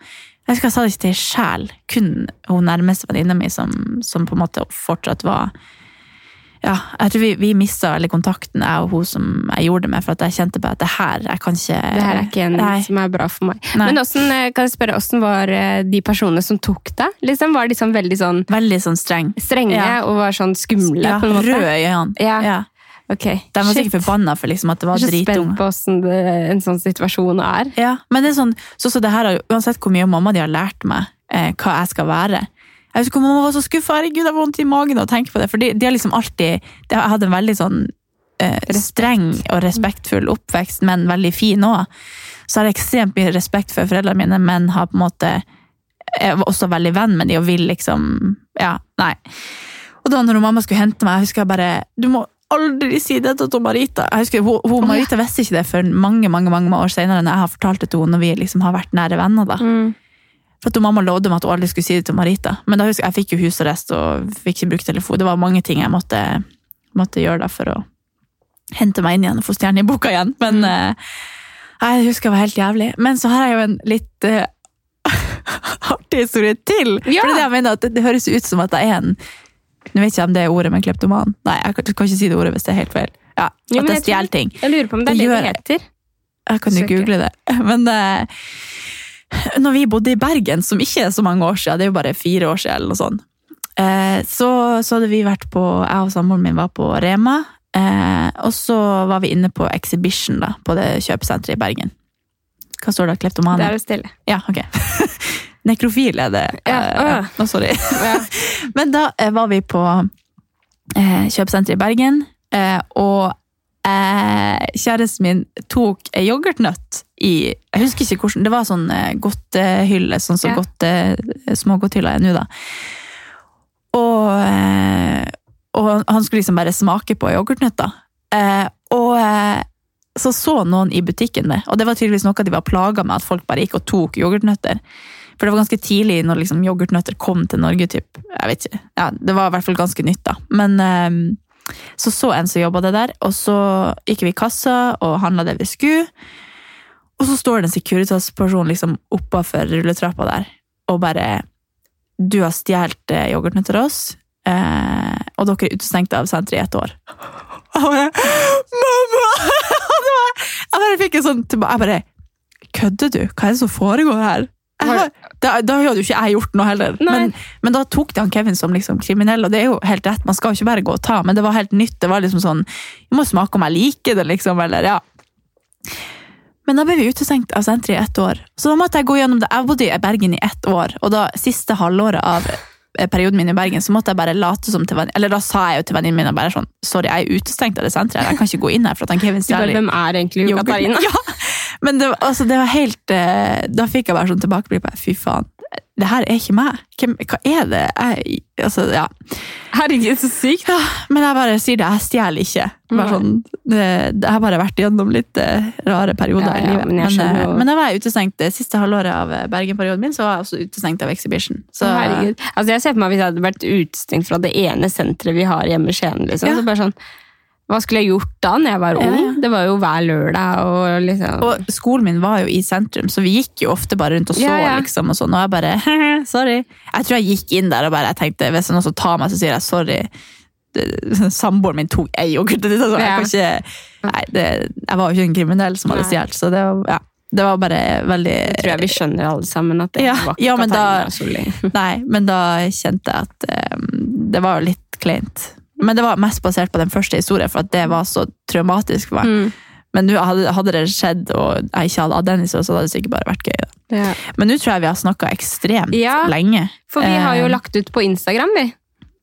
jeg husker jeg sa det ikke til ei sjel. Kun hun nærmeste venninna mi som, som på en måte fortsatt var Ja, jeg tror vi, vi mista veldig kontakten, jeg og hun som jeg gjorde det med, for at jeg kjente bare at det her jeg kan ikke Det her er ikke en Nei. som er bra for meg. Nei. Men hvordan, eh, kan jeg spørre, hvordan var eh, de personene som tok deg? Liksom, var de sånn veldig sånn Veldig sånn streng. strenge Ja. og var sånn skumle? Ja, på en måte? røde i øynene. Ja. Ja. Ok, De var shit. sikkert forbanna for liksom at det var Jeg er så spent på hvordan det, en sånn situasjon er. Ja, men det er sånn, så, så det her, uansett hvor mye mamma de har lært meg eh, hva jeg skal være. Jeg husker mamma var så skuffa. Herregud, jeg får vondt i magen av å tenke på det. For de, de har liksom alltid de har hatt en veldig sånn eh, streng og respektfull oppvekst, men veldig fin òg. Så har jeg ekstremt mye respekt for foreldrene mine, men har på en måte jeg var også veldig venn med de og vil liksom Ja, nei. Og da når mamma skulle hente meg, jeg husker jeg bare Du må aldri si det til Marita. Jeg husker, hun, hun, Marita visste ikke det før mange mange, mange år senere, når jeg har fortalt det til henne når vi liksom har vært nære venner. da. Mm. For at mamma lovde meg at hun aldri skulle si det til Marita. Men da husker jeg, jeg fikk jo husarrest og fikk ikke brukt telefon. Det var mange ting jeg måtte, måtte gjøre da for å hente meg inn igjen og få stjerne i boka igjen. Men eh, jeg husker det var helt jævlig. Men så har jeg jo en litt uh, <laughs> artig historie til. Ja. For det jeg mener at det, det høres ut som at jeg er en Nå vet ikke om det er ordet med kleptoman. Nei, jeg kan, kan ikke si det ordet hvis det er helt feil. Ja, Jo, At men jeg stjeler ting. Jeg lurer på om det er Det det gjør det heter. Jeg kan jo google det. <laughs> Men eh, <laughs> når vi bodde i Bergen, som ikke er så mange år siden, det er jo bare fire år siden, eller noe sånt, eh, så, så hadde vi vært på, jeg og samboeren min var på Rema, eh, og så var vi inne på Exhibition da, på det kjøpesenteret i Bergen. Hva står det? Det Kleptomane? er jo stille. Ja, ok. <laughs> Nekrofil er det. Ja, Eh, ja. Å, sorry. Ja. <laughs> Men da var vi på eh, kjøpesenteret i Bergen, eh, og eh, kjæresten min tok ei yoghurtnøtt i Jeg husker ikke hvordan Det var sånn eh, godtehylle, sånn som Ja. godt, eh, smågodthylla er nå, da. Og, eh, og han skulle liksom bare smake på yoghurtnøtta. Eh, og eh, så så noen i butikken det, og det var tydeligvis noe de var plaga med, at folk bare gikk og tok yoghurtnøtter. For det var ganske tidlig når liksom yoghurtnøtter kom til Norge, typ. Jeg vet ikke. Ja, det var i hvert fall ganske nytt, da. Men eh, så så en som jobba det der, og så gikk vi i kassa og handla det vi skulle. Og så står det en Securitas-person liksom oppafor rulletrappa der og bare Du har stjålet yoghurten yoghurtnøtter av oss, eh, og dere er utestengt av senteret i ett år. Og jeg bare Mamma! <laughs> Jeg bare fikk en sånn tilbake. Jeg bare Kødder du? Hva er det som foregår her? Har, da, da hadde jo ikke jeg gjort noe heller. Men, men da tok de han Kevin som liksom kriminell, og det er jo helt rett. Man skal jo ikke bare gå og ta, men det var helt nytt. Det var liksom sånn Jeg må smake om jeg liker det, liksom. Eller ja. Men da ble vi utestengt av senteret i ett år. Så da måtte jeg gå gjennom det. Jeg bodde i Bergen i ett år, og da siste halvåret av eh, perioden min i Bergen, så måtte jeg bare late som til venn... Eller da sa jeg jo til venninnen min bare sånn Sorry, jeg er utestengt av det senteret. Jeg kan ikke gå inn her for at han Kevin stjeler Hvem er egentlig. Katarina? <laughs> Ja, men det, altså, det var helt eh, Da fikk jeg bare sånn tilbakeblikk på Fy faen, det her er ikke meg. Hvem, hva er det? Jeg, altså, ja. Herregud, så sykt. Ja, men jeg bare sier det, jeg stjeler ikke. Bare sånn, det, jeg har bare vært gjennom litt eh, rare perioder Ja, i livet. men Men, eh, jo- men da var jeg utestengt det siste halvåret av Bergen-perioden min, så var jeg også utestengt av Exhibition. Så, Herregud. Altså, jeg ser på meg Hvis jeg hadde vært utestengt fra det ene senteret vi har hjemme i Skien, liksom, Ja. så bare sånn, hva skulle jeg gjort da når jeg var ung? ja. Det var jo hver lørdag. Og liksom... Og skolen min var jo i sentrum, så vi gikk jo ofte bare rundt og så. Ja, ja. liksom, og sånn, og jeg bare <laughs> Sorry. Jeg tror jeg gikk inn der og bare jeg tenkte hvis noen som tar meg, så sier jeg sorry. <laughs> Samboeren min tok ei yoghurt. Så jeg, kan ikke, nei, det, jeg var jo ikke en kriminell som hadde stjålet, så det var, ja, det var bare veldig Det tror jeg vi skjønner alle sammen at det Ja, var ikke ja, men da- <laughs> Nei, men da kjente jeg at um, det var jo litt kleint. Men det var mest basert på den første historien, for at det var så traumatisk for meg. Mm. Men nå hadde, hadde det skjedd, og jeg ikke hadde hatt den så hadde det sikkert bare vært gøy. Ja. Men nå tror jeg vi har snakka ekstremt Ja. lenge. For vi har jo Eh, lagt ut på Instagram, vi.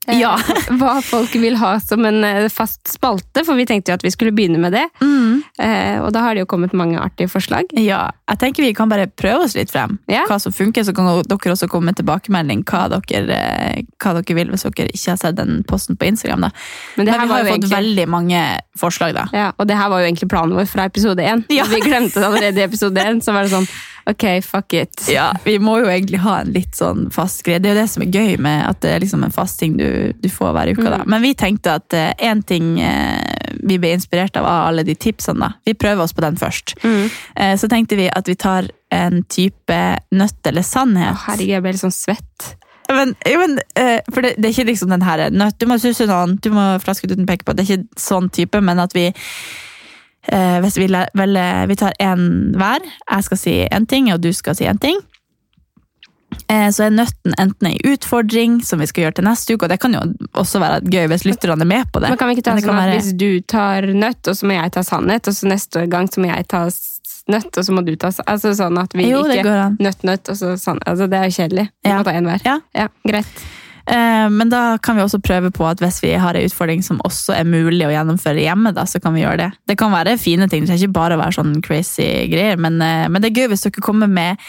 Eh, Ja. <laughs> Hva folk vil ha som en eh, fast spalte, for vi tenkte jo at vi skulle begynne med det. Mm. Eh, og da har det jo kommet mange artige forslag. Ja, jeg tenker vi kan bare prøve oss litt frem. Ja. Hva som funker, så kan dere også komme med tilbakemelding hva dere, eh, hva dere vil hvis dere ikke har sett den posten på Instagram. Da. Men det Men vi har jo fått egentlig veldig mange forslag, da. Ja, og det her var jo egentlig planen vår fra episode én. Ja. Vi glemte det allerede i episode én. Så var det sånn ok, fuck it. Ja, <laughs> vi må jo egentlig ha en litt sånn fast greie. Det er jo det som er gøy med at det er liksom en fast ting du, du får hver uke. Da. Men vi tenkte at én ting uh, vi ble inspirert av, av alle de tipsene. da. Vi prøver oss på den først. Mm. Uh, så tenkte vi at vi tar en type nøtt eller Å, sannhet. herregud, jeg ble litt sånn svett. Men, men eh, for det, det er ikke liksom den her nøtt, du må susse noen, du må flaske uten peke på. Det er ikke sånn type, men at vi eh, Hvis vi velger Vi tar én hver. Jeg skal si én ting, og du skal si én ting. Eh, Så er nøtten enten en utfordring som vi skal gjøre til neste uke, og det kan jo også være gøy hvis lytterne er med på det. Men kan vi ikke ta sånn at være- Hvis du tar nøtt, og så må jeg ta sannhet, og så neste gang så må jeg ta nøtt, og så må du ta Altså sånn at vi Jo, ikke. Nøtt, nøtt, og så sannhet. Altså, det er jo kjedelig. Vi Ja. må ta én hver. Ja. Ja, greit. Eh, Men da kan vi også prøve på at hvis vi har en utfordring som også er mulig å gjennomføre hjemme, da, så kan vi gjøre det. Det kan være fine ting, det trenger ikke bare være sånn crazy greier, men, eh, men det er gøy hvis dere kommer med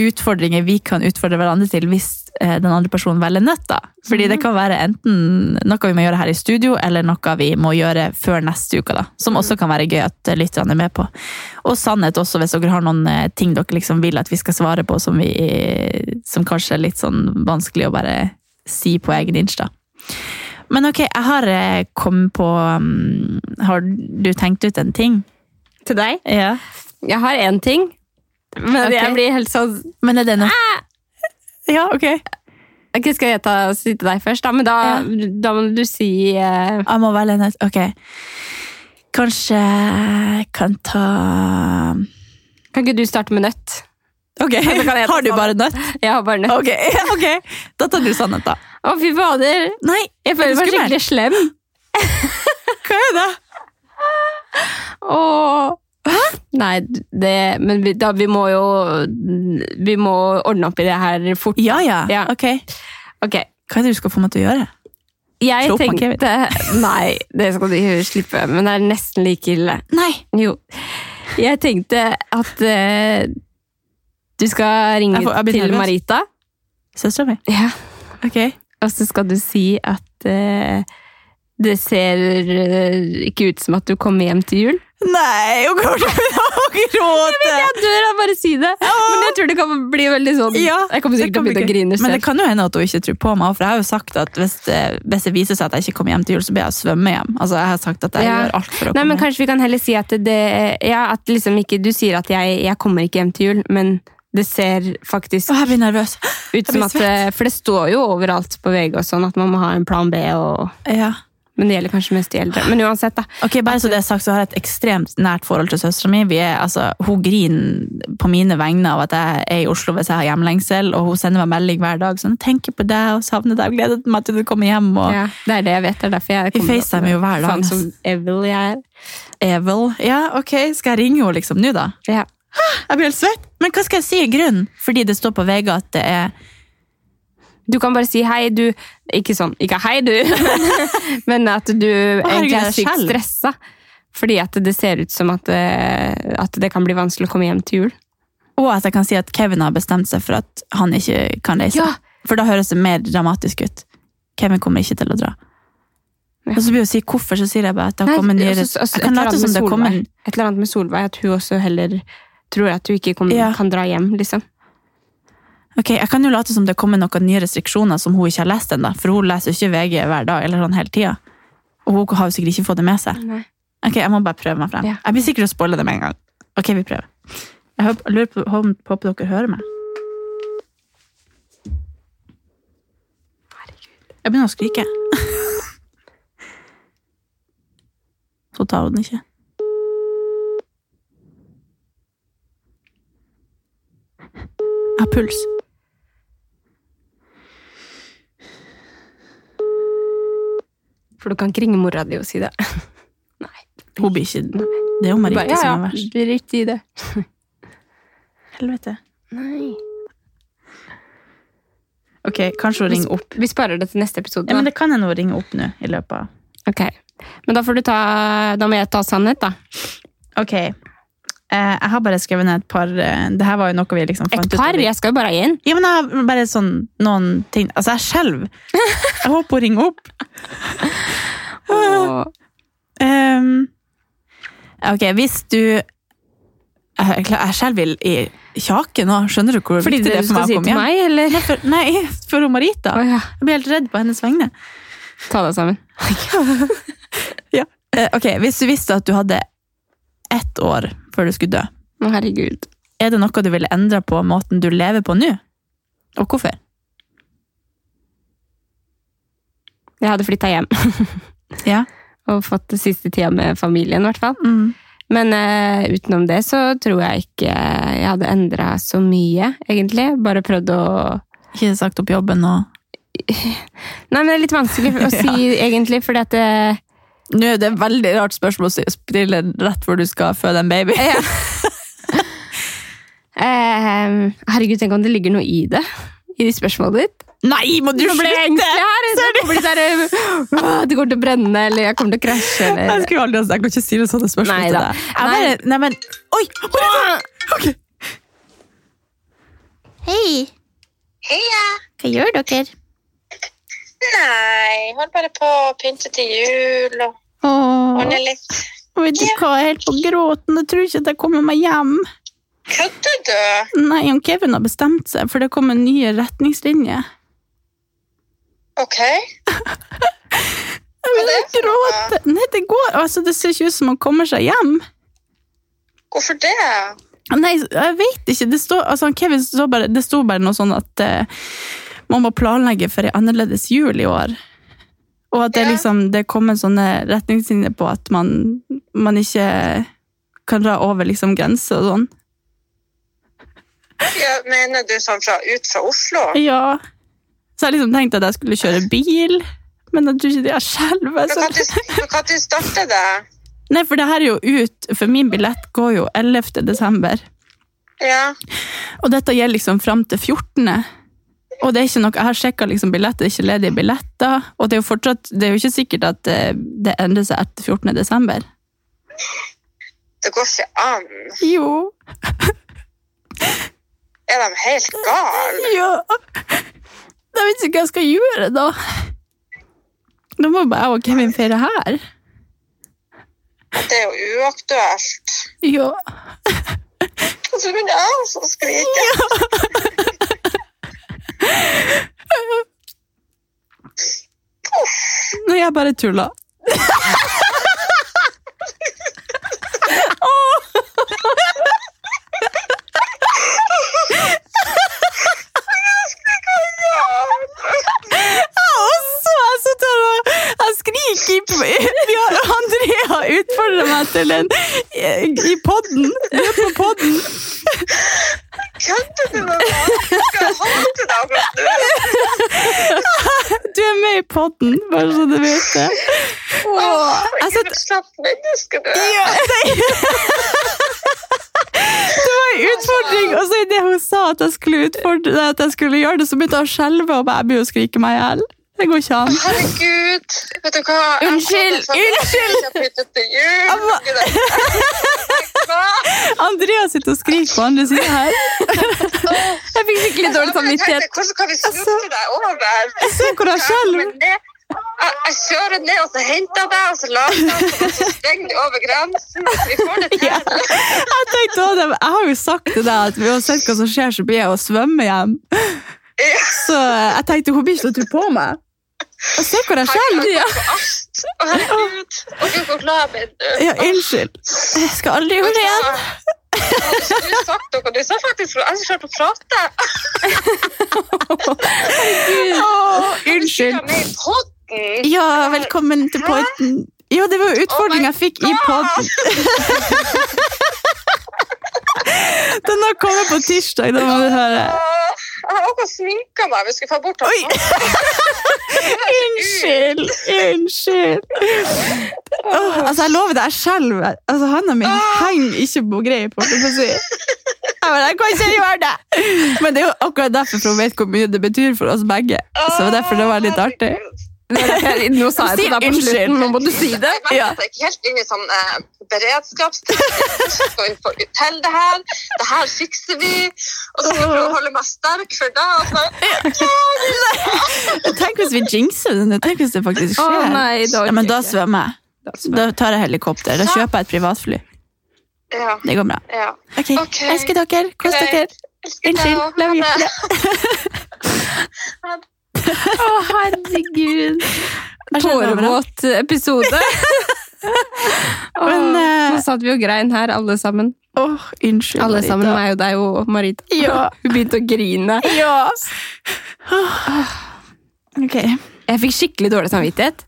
utfordringer vi kan utfordre hverandre til hvis eh, den andre personen velger nødt. da. Fordi det kan være enten noe vi må gjøre her i studio, eller noe vi må gjøre før neste uke. da. Som også kan være gøy at lytterne er med på. Og sannhet også, hvis dere har noen ting dere liksom vil at vi skal svare på som, vi, som kanskje er litt sånn vanskelig å bare si på egen Insta. Men ok, jeg har eh, kommet på um, Har du tenkt ut en ting? Til deg? Ja. Jeg har én ting, men okay. jeg blir helt sånn Men er det noe Ja, ok. Ok, Skal jeg ta, si til deg først, da? Men da, da må du si uh... Jeg må velge en. Ok. Kanskje jeg kan ta Kan ikke du starte med nøtt? Ok, så kan jeg ta Har du bare nøtt? Jeg har bare nøtt. Ok, <laughs> Okay. Da tar du sannhet, da. Å, fy fader! Nei, Jeg føler meg skikkelig slem. <laughs> Hva er det? Åh. Nei, det Men vi, da, vi må jo Vi må ordne opp i det her fort. Ja, ja. Ja. Ok. Hva er det du skal få meg til å gjøre? Jeg Slå tenkte <laughs> Nei, det skal du slippe, men det er nesten like ille. Nei! Jo. Jeg tenkte at eh, du skal ringe Jeg får- jeg til. Marita, Søstera mi? ja. Ok. og så skal du si at uh, det ser eh, ikke ut som at du kommer hjem til jul. Nei, hun kommer til å begynne å gråte! Jeg dør av bare si det, men jeg tror det kan bli veldig sånn Ja, Jeg kommer sikkert til å begynne å grine selv. Men det kan jo hende at hun ikke tror på meg, for jeg har jo sagt at hvis det, hvis det viser seg at jeg ikke kommer hjem til jul, så blir jeg å svømme hjem. Altså, jeg har sagt at jeg Ja. gjør alt for å Nei, komme men. Kanskje vi kan heller si at det Ja, at liksom ikke Du sier at jeg, jeg kommer ikke hjem til jul, men det ser faktisk Å, jeg blir nervøs. ut som at eh, For det står jo overalt på VG og sånn at man må ha en plan B, og, Ja. men det gjelder kanskje mest de eldre. Men uansett, da. Ok, bare så det er sagt, så har jeg et ekstremt nært forhold til søstera mi. Altså, hun griner på mine vegne av at jeg er i Oslo hvis jeg har hjemlengsel, og hun sender meg melding hver dag sånn 'Tenker på deg og savner deg gleder meg til du kommer hjem'. Og Ja, det er det jeg vet. Det er derfor jeg kommer Vi facetimer jo hver dag, Sånn som evil jeg er. Evil. Ja, ok, skal jeg ringe henne liksom nå, da? Ja. Jeg blir helt svett. Men hva skal jeg si i grunnen? Fordi det står på VG at det er Du kan bare si hei, du Ikke sånn, ikke hei, du, <laughs> men at du egentlig er sykt stressa. Fordi at det ser ut som at det, at det kan bli vanskelig å komme hjem til jul. Og at jeg kan si at Kevin har bestemt seg for at han ikke kan reise. Ja. For da høres det mer dramatisk ut. Kevin kommer ikke til å dra. Ja. Og så blir det å si hvorfor, så sier jeg bare at det har kommet nye også- også Jeg kan et. Et eller annet med Solveig, at hun også heller tror at du ikke kommer, Ja. kan dra hjem, liksom. Ok, Jeg kan jo late som det kommer noen nye restriksjoner som hun ikke har lest ennå, for hun leser ikke VG hver dag eller sånn hele tida. Og hun har jo sikkert ikke fått det med seg. Nei. Ok, Jeg må bare prøve meg frem. Ja. Jeg blir sikkert å spoile det med en gang. Ok, vi prøver. Jeg håper- lurer på, håper- dere hører meg. Jeg begynner å skrike. <laughs> Så tar hun den ikke. Jeg puls. For du kan ikke ringe mora di og si det. <laughs> Hun blir ikke Det er jo Du ja, ja, som er ja, blir riktig i det. <laughs> Helvete. Nei. Ok, kanskje hun ringer opp. Vi sparer det til neste episode. Ja, men det kan hende hun ringer opp nå i løpet av Ok. Men da får du ta Da må jeg ta sannhet, da. Ok. Eh, jeg har bare skrevet ned et par eh, Det her var jo noe vi liksom fant ut Et par? Ut Jeg skal jo bare inn. Ja, men jeg har bare sånn noen ting Altså, jeg skjelver. Jeg håper hun ringer opp. <laughs> Ehm, ok, hvis du Jeg, jeg skjelver i kjaken nå. Skjønner du hvor Fordi viktig det er for meg skal si å komme til hjem? meg, eller? Nei, for, nei, for Marita. Oh, ja. Jeg blir helt redd på hennes vegne. Ta deg sammen. <laughs> Ja. <laughs> Eh, ok, Hvis du visste at du hadde ett år før du skulle dø, Å, herregud. er det noe du ville endre på måten du lever på nå? Og hvorfor? Jeg hadde flytta hjem. <laughs> Ja. Og fått det siste tida med familien, i hvert fall. Mm. Men uh, utenom det så tror jeg ikke jeg hadde endra så mye, egentlig. Bare prøvd å Ikke sagt opp jobben og <laughs> Nei, men det er litt vanskelig å <laughs> si, egentlig, fordi at det, Nå er det et veldig rart spørsmål å stille rett før du skal føde en baby. <laughs> eh, Herregud, tenk om det ligger noe i det? I spørsmålet ditt? Nei, må du jeg slutte! her! Så kommer det, sånn, det kommer til å brenne, eller jeg kommer til å krasje, Jeg skulle aldri ha sagt, jeg kan ikke stille sånne spørsmål Nei til deg. Jeg bare, nei, men, oi! Ok. Hei! Heia! Hva gjør dere? Nei, holder bare på å pynte til jul og ordne litt. vet du hva, jeg er helt på gråten. Jeg tror ikke at jeg kommer meg hjem. Kødder du? Nei, om Kevin har bestemt seg, for det kommer nye retningslinjer. Ok. Jeg er det for gråte. Nei, det går, altså, det ser ikke ut som han kommer seg hjem. Hvorfor det? Nei, jeg vet ikke. Det står, altså, Kevin står bare, det sto bare noe sånn at eh, man må planlegge for en annerledes jul i år. Og at det, liksom, det kommer sånne retningslinjer på at man, man ikke kan dra over liksom, grenser og sånn. Ja, mener du sånn fra, ut fra Oslo? Ja. Så jeg liksom tenkte at jeg skulle kjøre bil, men jeg tror ikke det er selv. Men Så. kan du, men kan du starte det? Nei, for det her er jo ut, for min billett går jo 11. desember. Ja. Og dette gjelder liksom fram til 14. Og det er ikke noe, jeg har sjekka liksom billetter, det er ikke ledige billetter. Og det er jo fortsatt, det er jo ikke sikkert at eh, det endrer seg etter 14. desember. Det går ikke an. Jo. Er de helt gale? Ja. Jeg vet ikke hva jeg skal gjøre, da. Nå må bare jeg og Kevin feire her. Det er jo uaktuelt. Ja. Og så begynner jeg også å skrike. Nå jeg bare tulla. <laughs> også, jeg sitter og i <laughs> Vi har Andrea utfordrer meg til en i podden. Du er på podden. Kødder du med meg? Skal jeg hate deg akkurat nå? <laughs> Du er med i podden, bare så du vet det. Åh, jeg Ikke et menneske, du. Ja. <laughs> Det var en utfordring, og så idet hun sa at jeg skulle utfordre at jeg skulle gjøre det, så begynte jeg å skjelve og jeg begynte å skrike meg i hjel. Det går ikke an. Herregud, vet du hva? Unnskyld, unnskyld. unnskyld! Andrea sitter og skriker på andre siden her. Jeg fikk skikkelig dårlig samvittighet. Hvordan kan vi snuppe deg over? Se hvor jeg skjelver. Jeg, jeg kjører ned, og så henter deg, og så lager jeg deg, og så sprenger du over grensen. Så vi får det til. Jeg tenkte også jeg har jo sagt til deg at uansett hva som skjer, så blir jeg å svømme hjem. Så jeg tenkte hun blir ikke til å tro på meg. Og se hvor jeg skjelver. Ja. Å, herregud. Gud, ja, unnskyld. Jeg skal aldri gjøre det igjen. Du sagt noe? Du sa faktisk Jeg har klart å prate. Åh, unnskyld. Ja, velkommen til pointen. Ja, det var jo utfordringen jeg fikk i podden. <laughs> Den har kommet på tirsdag, da må du høre. Jeg har akkurat sminka meg. Vi skulle få bort Oi. <laughs> Unnskyld, unnskyld. Oh, altså, jeg lover deg, jeg skjelver. Altså, Hånda mi henger ikke på greip. si. Jeg kan ikke gjøre det! Men det er jo akkurat derfor, hun vet hvor mye det betyr for oss begge. Så derfor det var litt artig. Nå sa jeg til deg på slutten, nå må du si det. Jeg Ja. jeg er helt inn i sånn eh, beredskapsteknikk. <laughs> Skal vi få til det her? Det her fikser vi. Og så skal jeg prøve å holde meg sterk for da. Og så bare, Tenk hvis vi jinxer den. Tenk hvis det faktisk skjer. skjer. nei, da ja, men da svømmer jeg. Da tar jeg helikopter. Da kjøper jeg et privatfly. ja, Det går bra. ja. Ok, Ok. Elsker dere. Kos dere. Unnskyld. Love you. Ha det. <laughs> Å, herregud. Jeg Tårevåt episode. <laughs> Åh, Men, eh, Nå satt vi og grein her, alle sammen. Åh, unnskyld. Alle Marita. sammen, meg og deg og Marita. Ja. <laughs> Hun begynte å grine. Ja. Ok. Jeg fikk skikkelig dårlig samvittighet.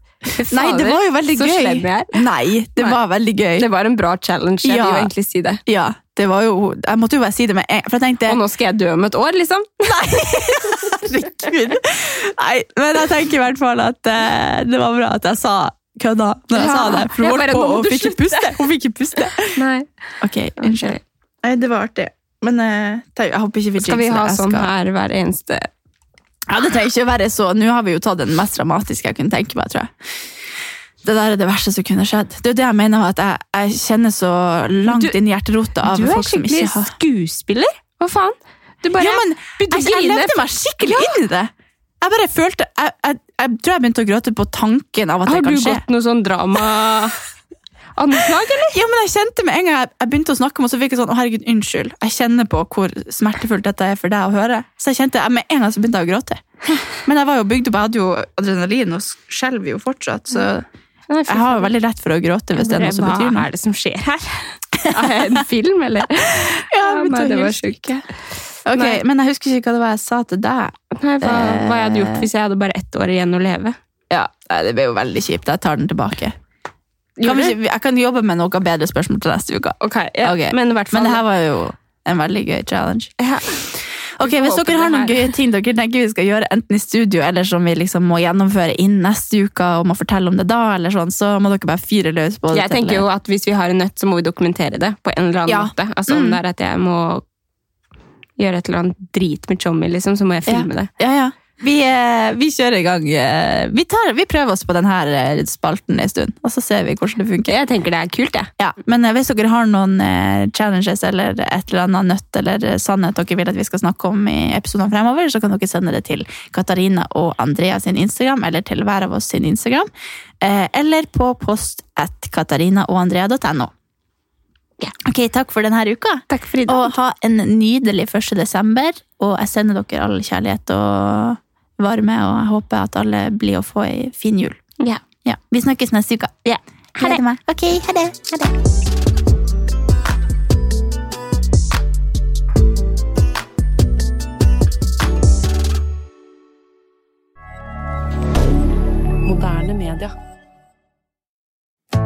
Nei, det var jo veldig så gøy. slem jeg er. Nei, det Nei. var veldig gøy. Det var en bra challenge. Jeg Ja. vil jo egentlig si det. Ja, det var jo Jeg måtte jo bare si det med en For jeg tenkte Og nå skal jeg dø om et år, liksom. <laughs> Herregud. Nei, men jeg tenker i hvert fall at uh, det var bra at jeg sa kødda når jeg Ja. sa det. For hun holdt på og fikk ikke puste. Hun fikk ikke puste. Nei. Ok, unnskyld. Nei, det var artig. Men uh, jeg håper ikke vi Skal vi ha sånn skal- her hver eneste Ja, det trenger ikke å være så. Nå har vi jo tatt den mest dramatiske jeg kunne tenke meg, tror jeg. Det der er det verste som kunne skjedd. Det er det jeg mener at jeg, jeg kjenner så langt Du- inn i hjerterota av folk som ikke har Du er skuespiller. Hva faen? Du bare Ja, men begynte jeg, jeg levde meg skikkelig inn i det. Jeg bare følte Jeg, jeg, jeg tror jeg begynte å gråte på tanken av at Har det kan skje. Har du gått noe sånn drama <laughs> anslag, eller? Ja, men jeg kjente med en gang jeg, jeg begynte å snakke om, og så fikk jeg sånn Å, herregud, unnskyld. Jeg kjenner på hvor smertefullt dette er for deg å høre. Så jeg kjente jeg, med en gang så begynte jeg å gråte. Men jeg var jo bygd opp, jeg hadde jo adrenalin og skjelver jo fortsatt, så jeg har jo veldig lett for å gråte hvis det er noe som betyr Hva er det som skjer her? Er det en film, eller? <laughs> Ja, men det var sjukt. Ok, Nei. Men jeg husker ikke hva det var jeg sa til deg. Nei, hva, hva jeg hadde gjort hvis jeg hadde bare ett år igjen å leve? Ja, Det ble jo veldig kjipt. Jeg tar den tilbake. Kan vi jeg kan jobbe med noe bedre spørsmål til neste uke. Okay, ja, okay. men fall Men det her var jo en veldig gøy challenge. Ja. Ok, Hvis dere har noen gøye ting dere tenker vi skal gjøre enten i studio, eller som vi liksom må gjennomføre inn neste uke, og må fortelle om det da, eller sånn, så må dere bare fyre løs på det. Jeg tenker jo at hvis vi har en nøtt, så må vi dokumentere det på en eller annen Ja. måte. Altså Om Mm. det er at jeg må gjøre et eller annet drit med Tjommi, liksom, så må jeg filme det. Ja, ja. Vi, eh, vi kjører i gang. eh, Vi, tar, vi prøver oss på denne eh, spalten en stund, og så ser vi hvordan det funker. Jeg tenker det er kult, jeg. Ja, men hvis dere har noen challenges eller et eller annet nøtt eller sannhet dere vil at vi skal snakke om i episodene fremover, så kan dere sende det til Katarina og Andrea sin Instagram, eller til hver av oss sin Instagram, eller på post at katarinaogandrea.no. Ok, takk for denne uka. Takk for i dag. Og ha en nydelig 1. desember, og jeg sender dere all kjærlighet og varme, og jeg håper at alle blir å få ei fin jul. Ja. Ja, vi snakkes neste uke. Ja. Ha det. Ok, ha det. Ha det. Moderne media.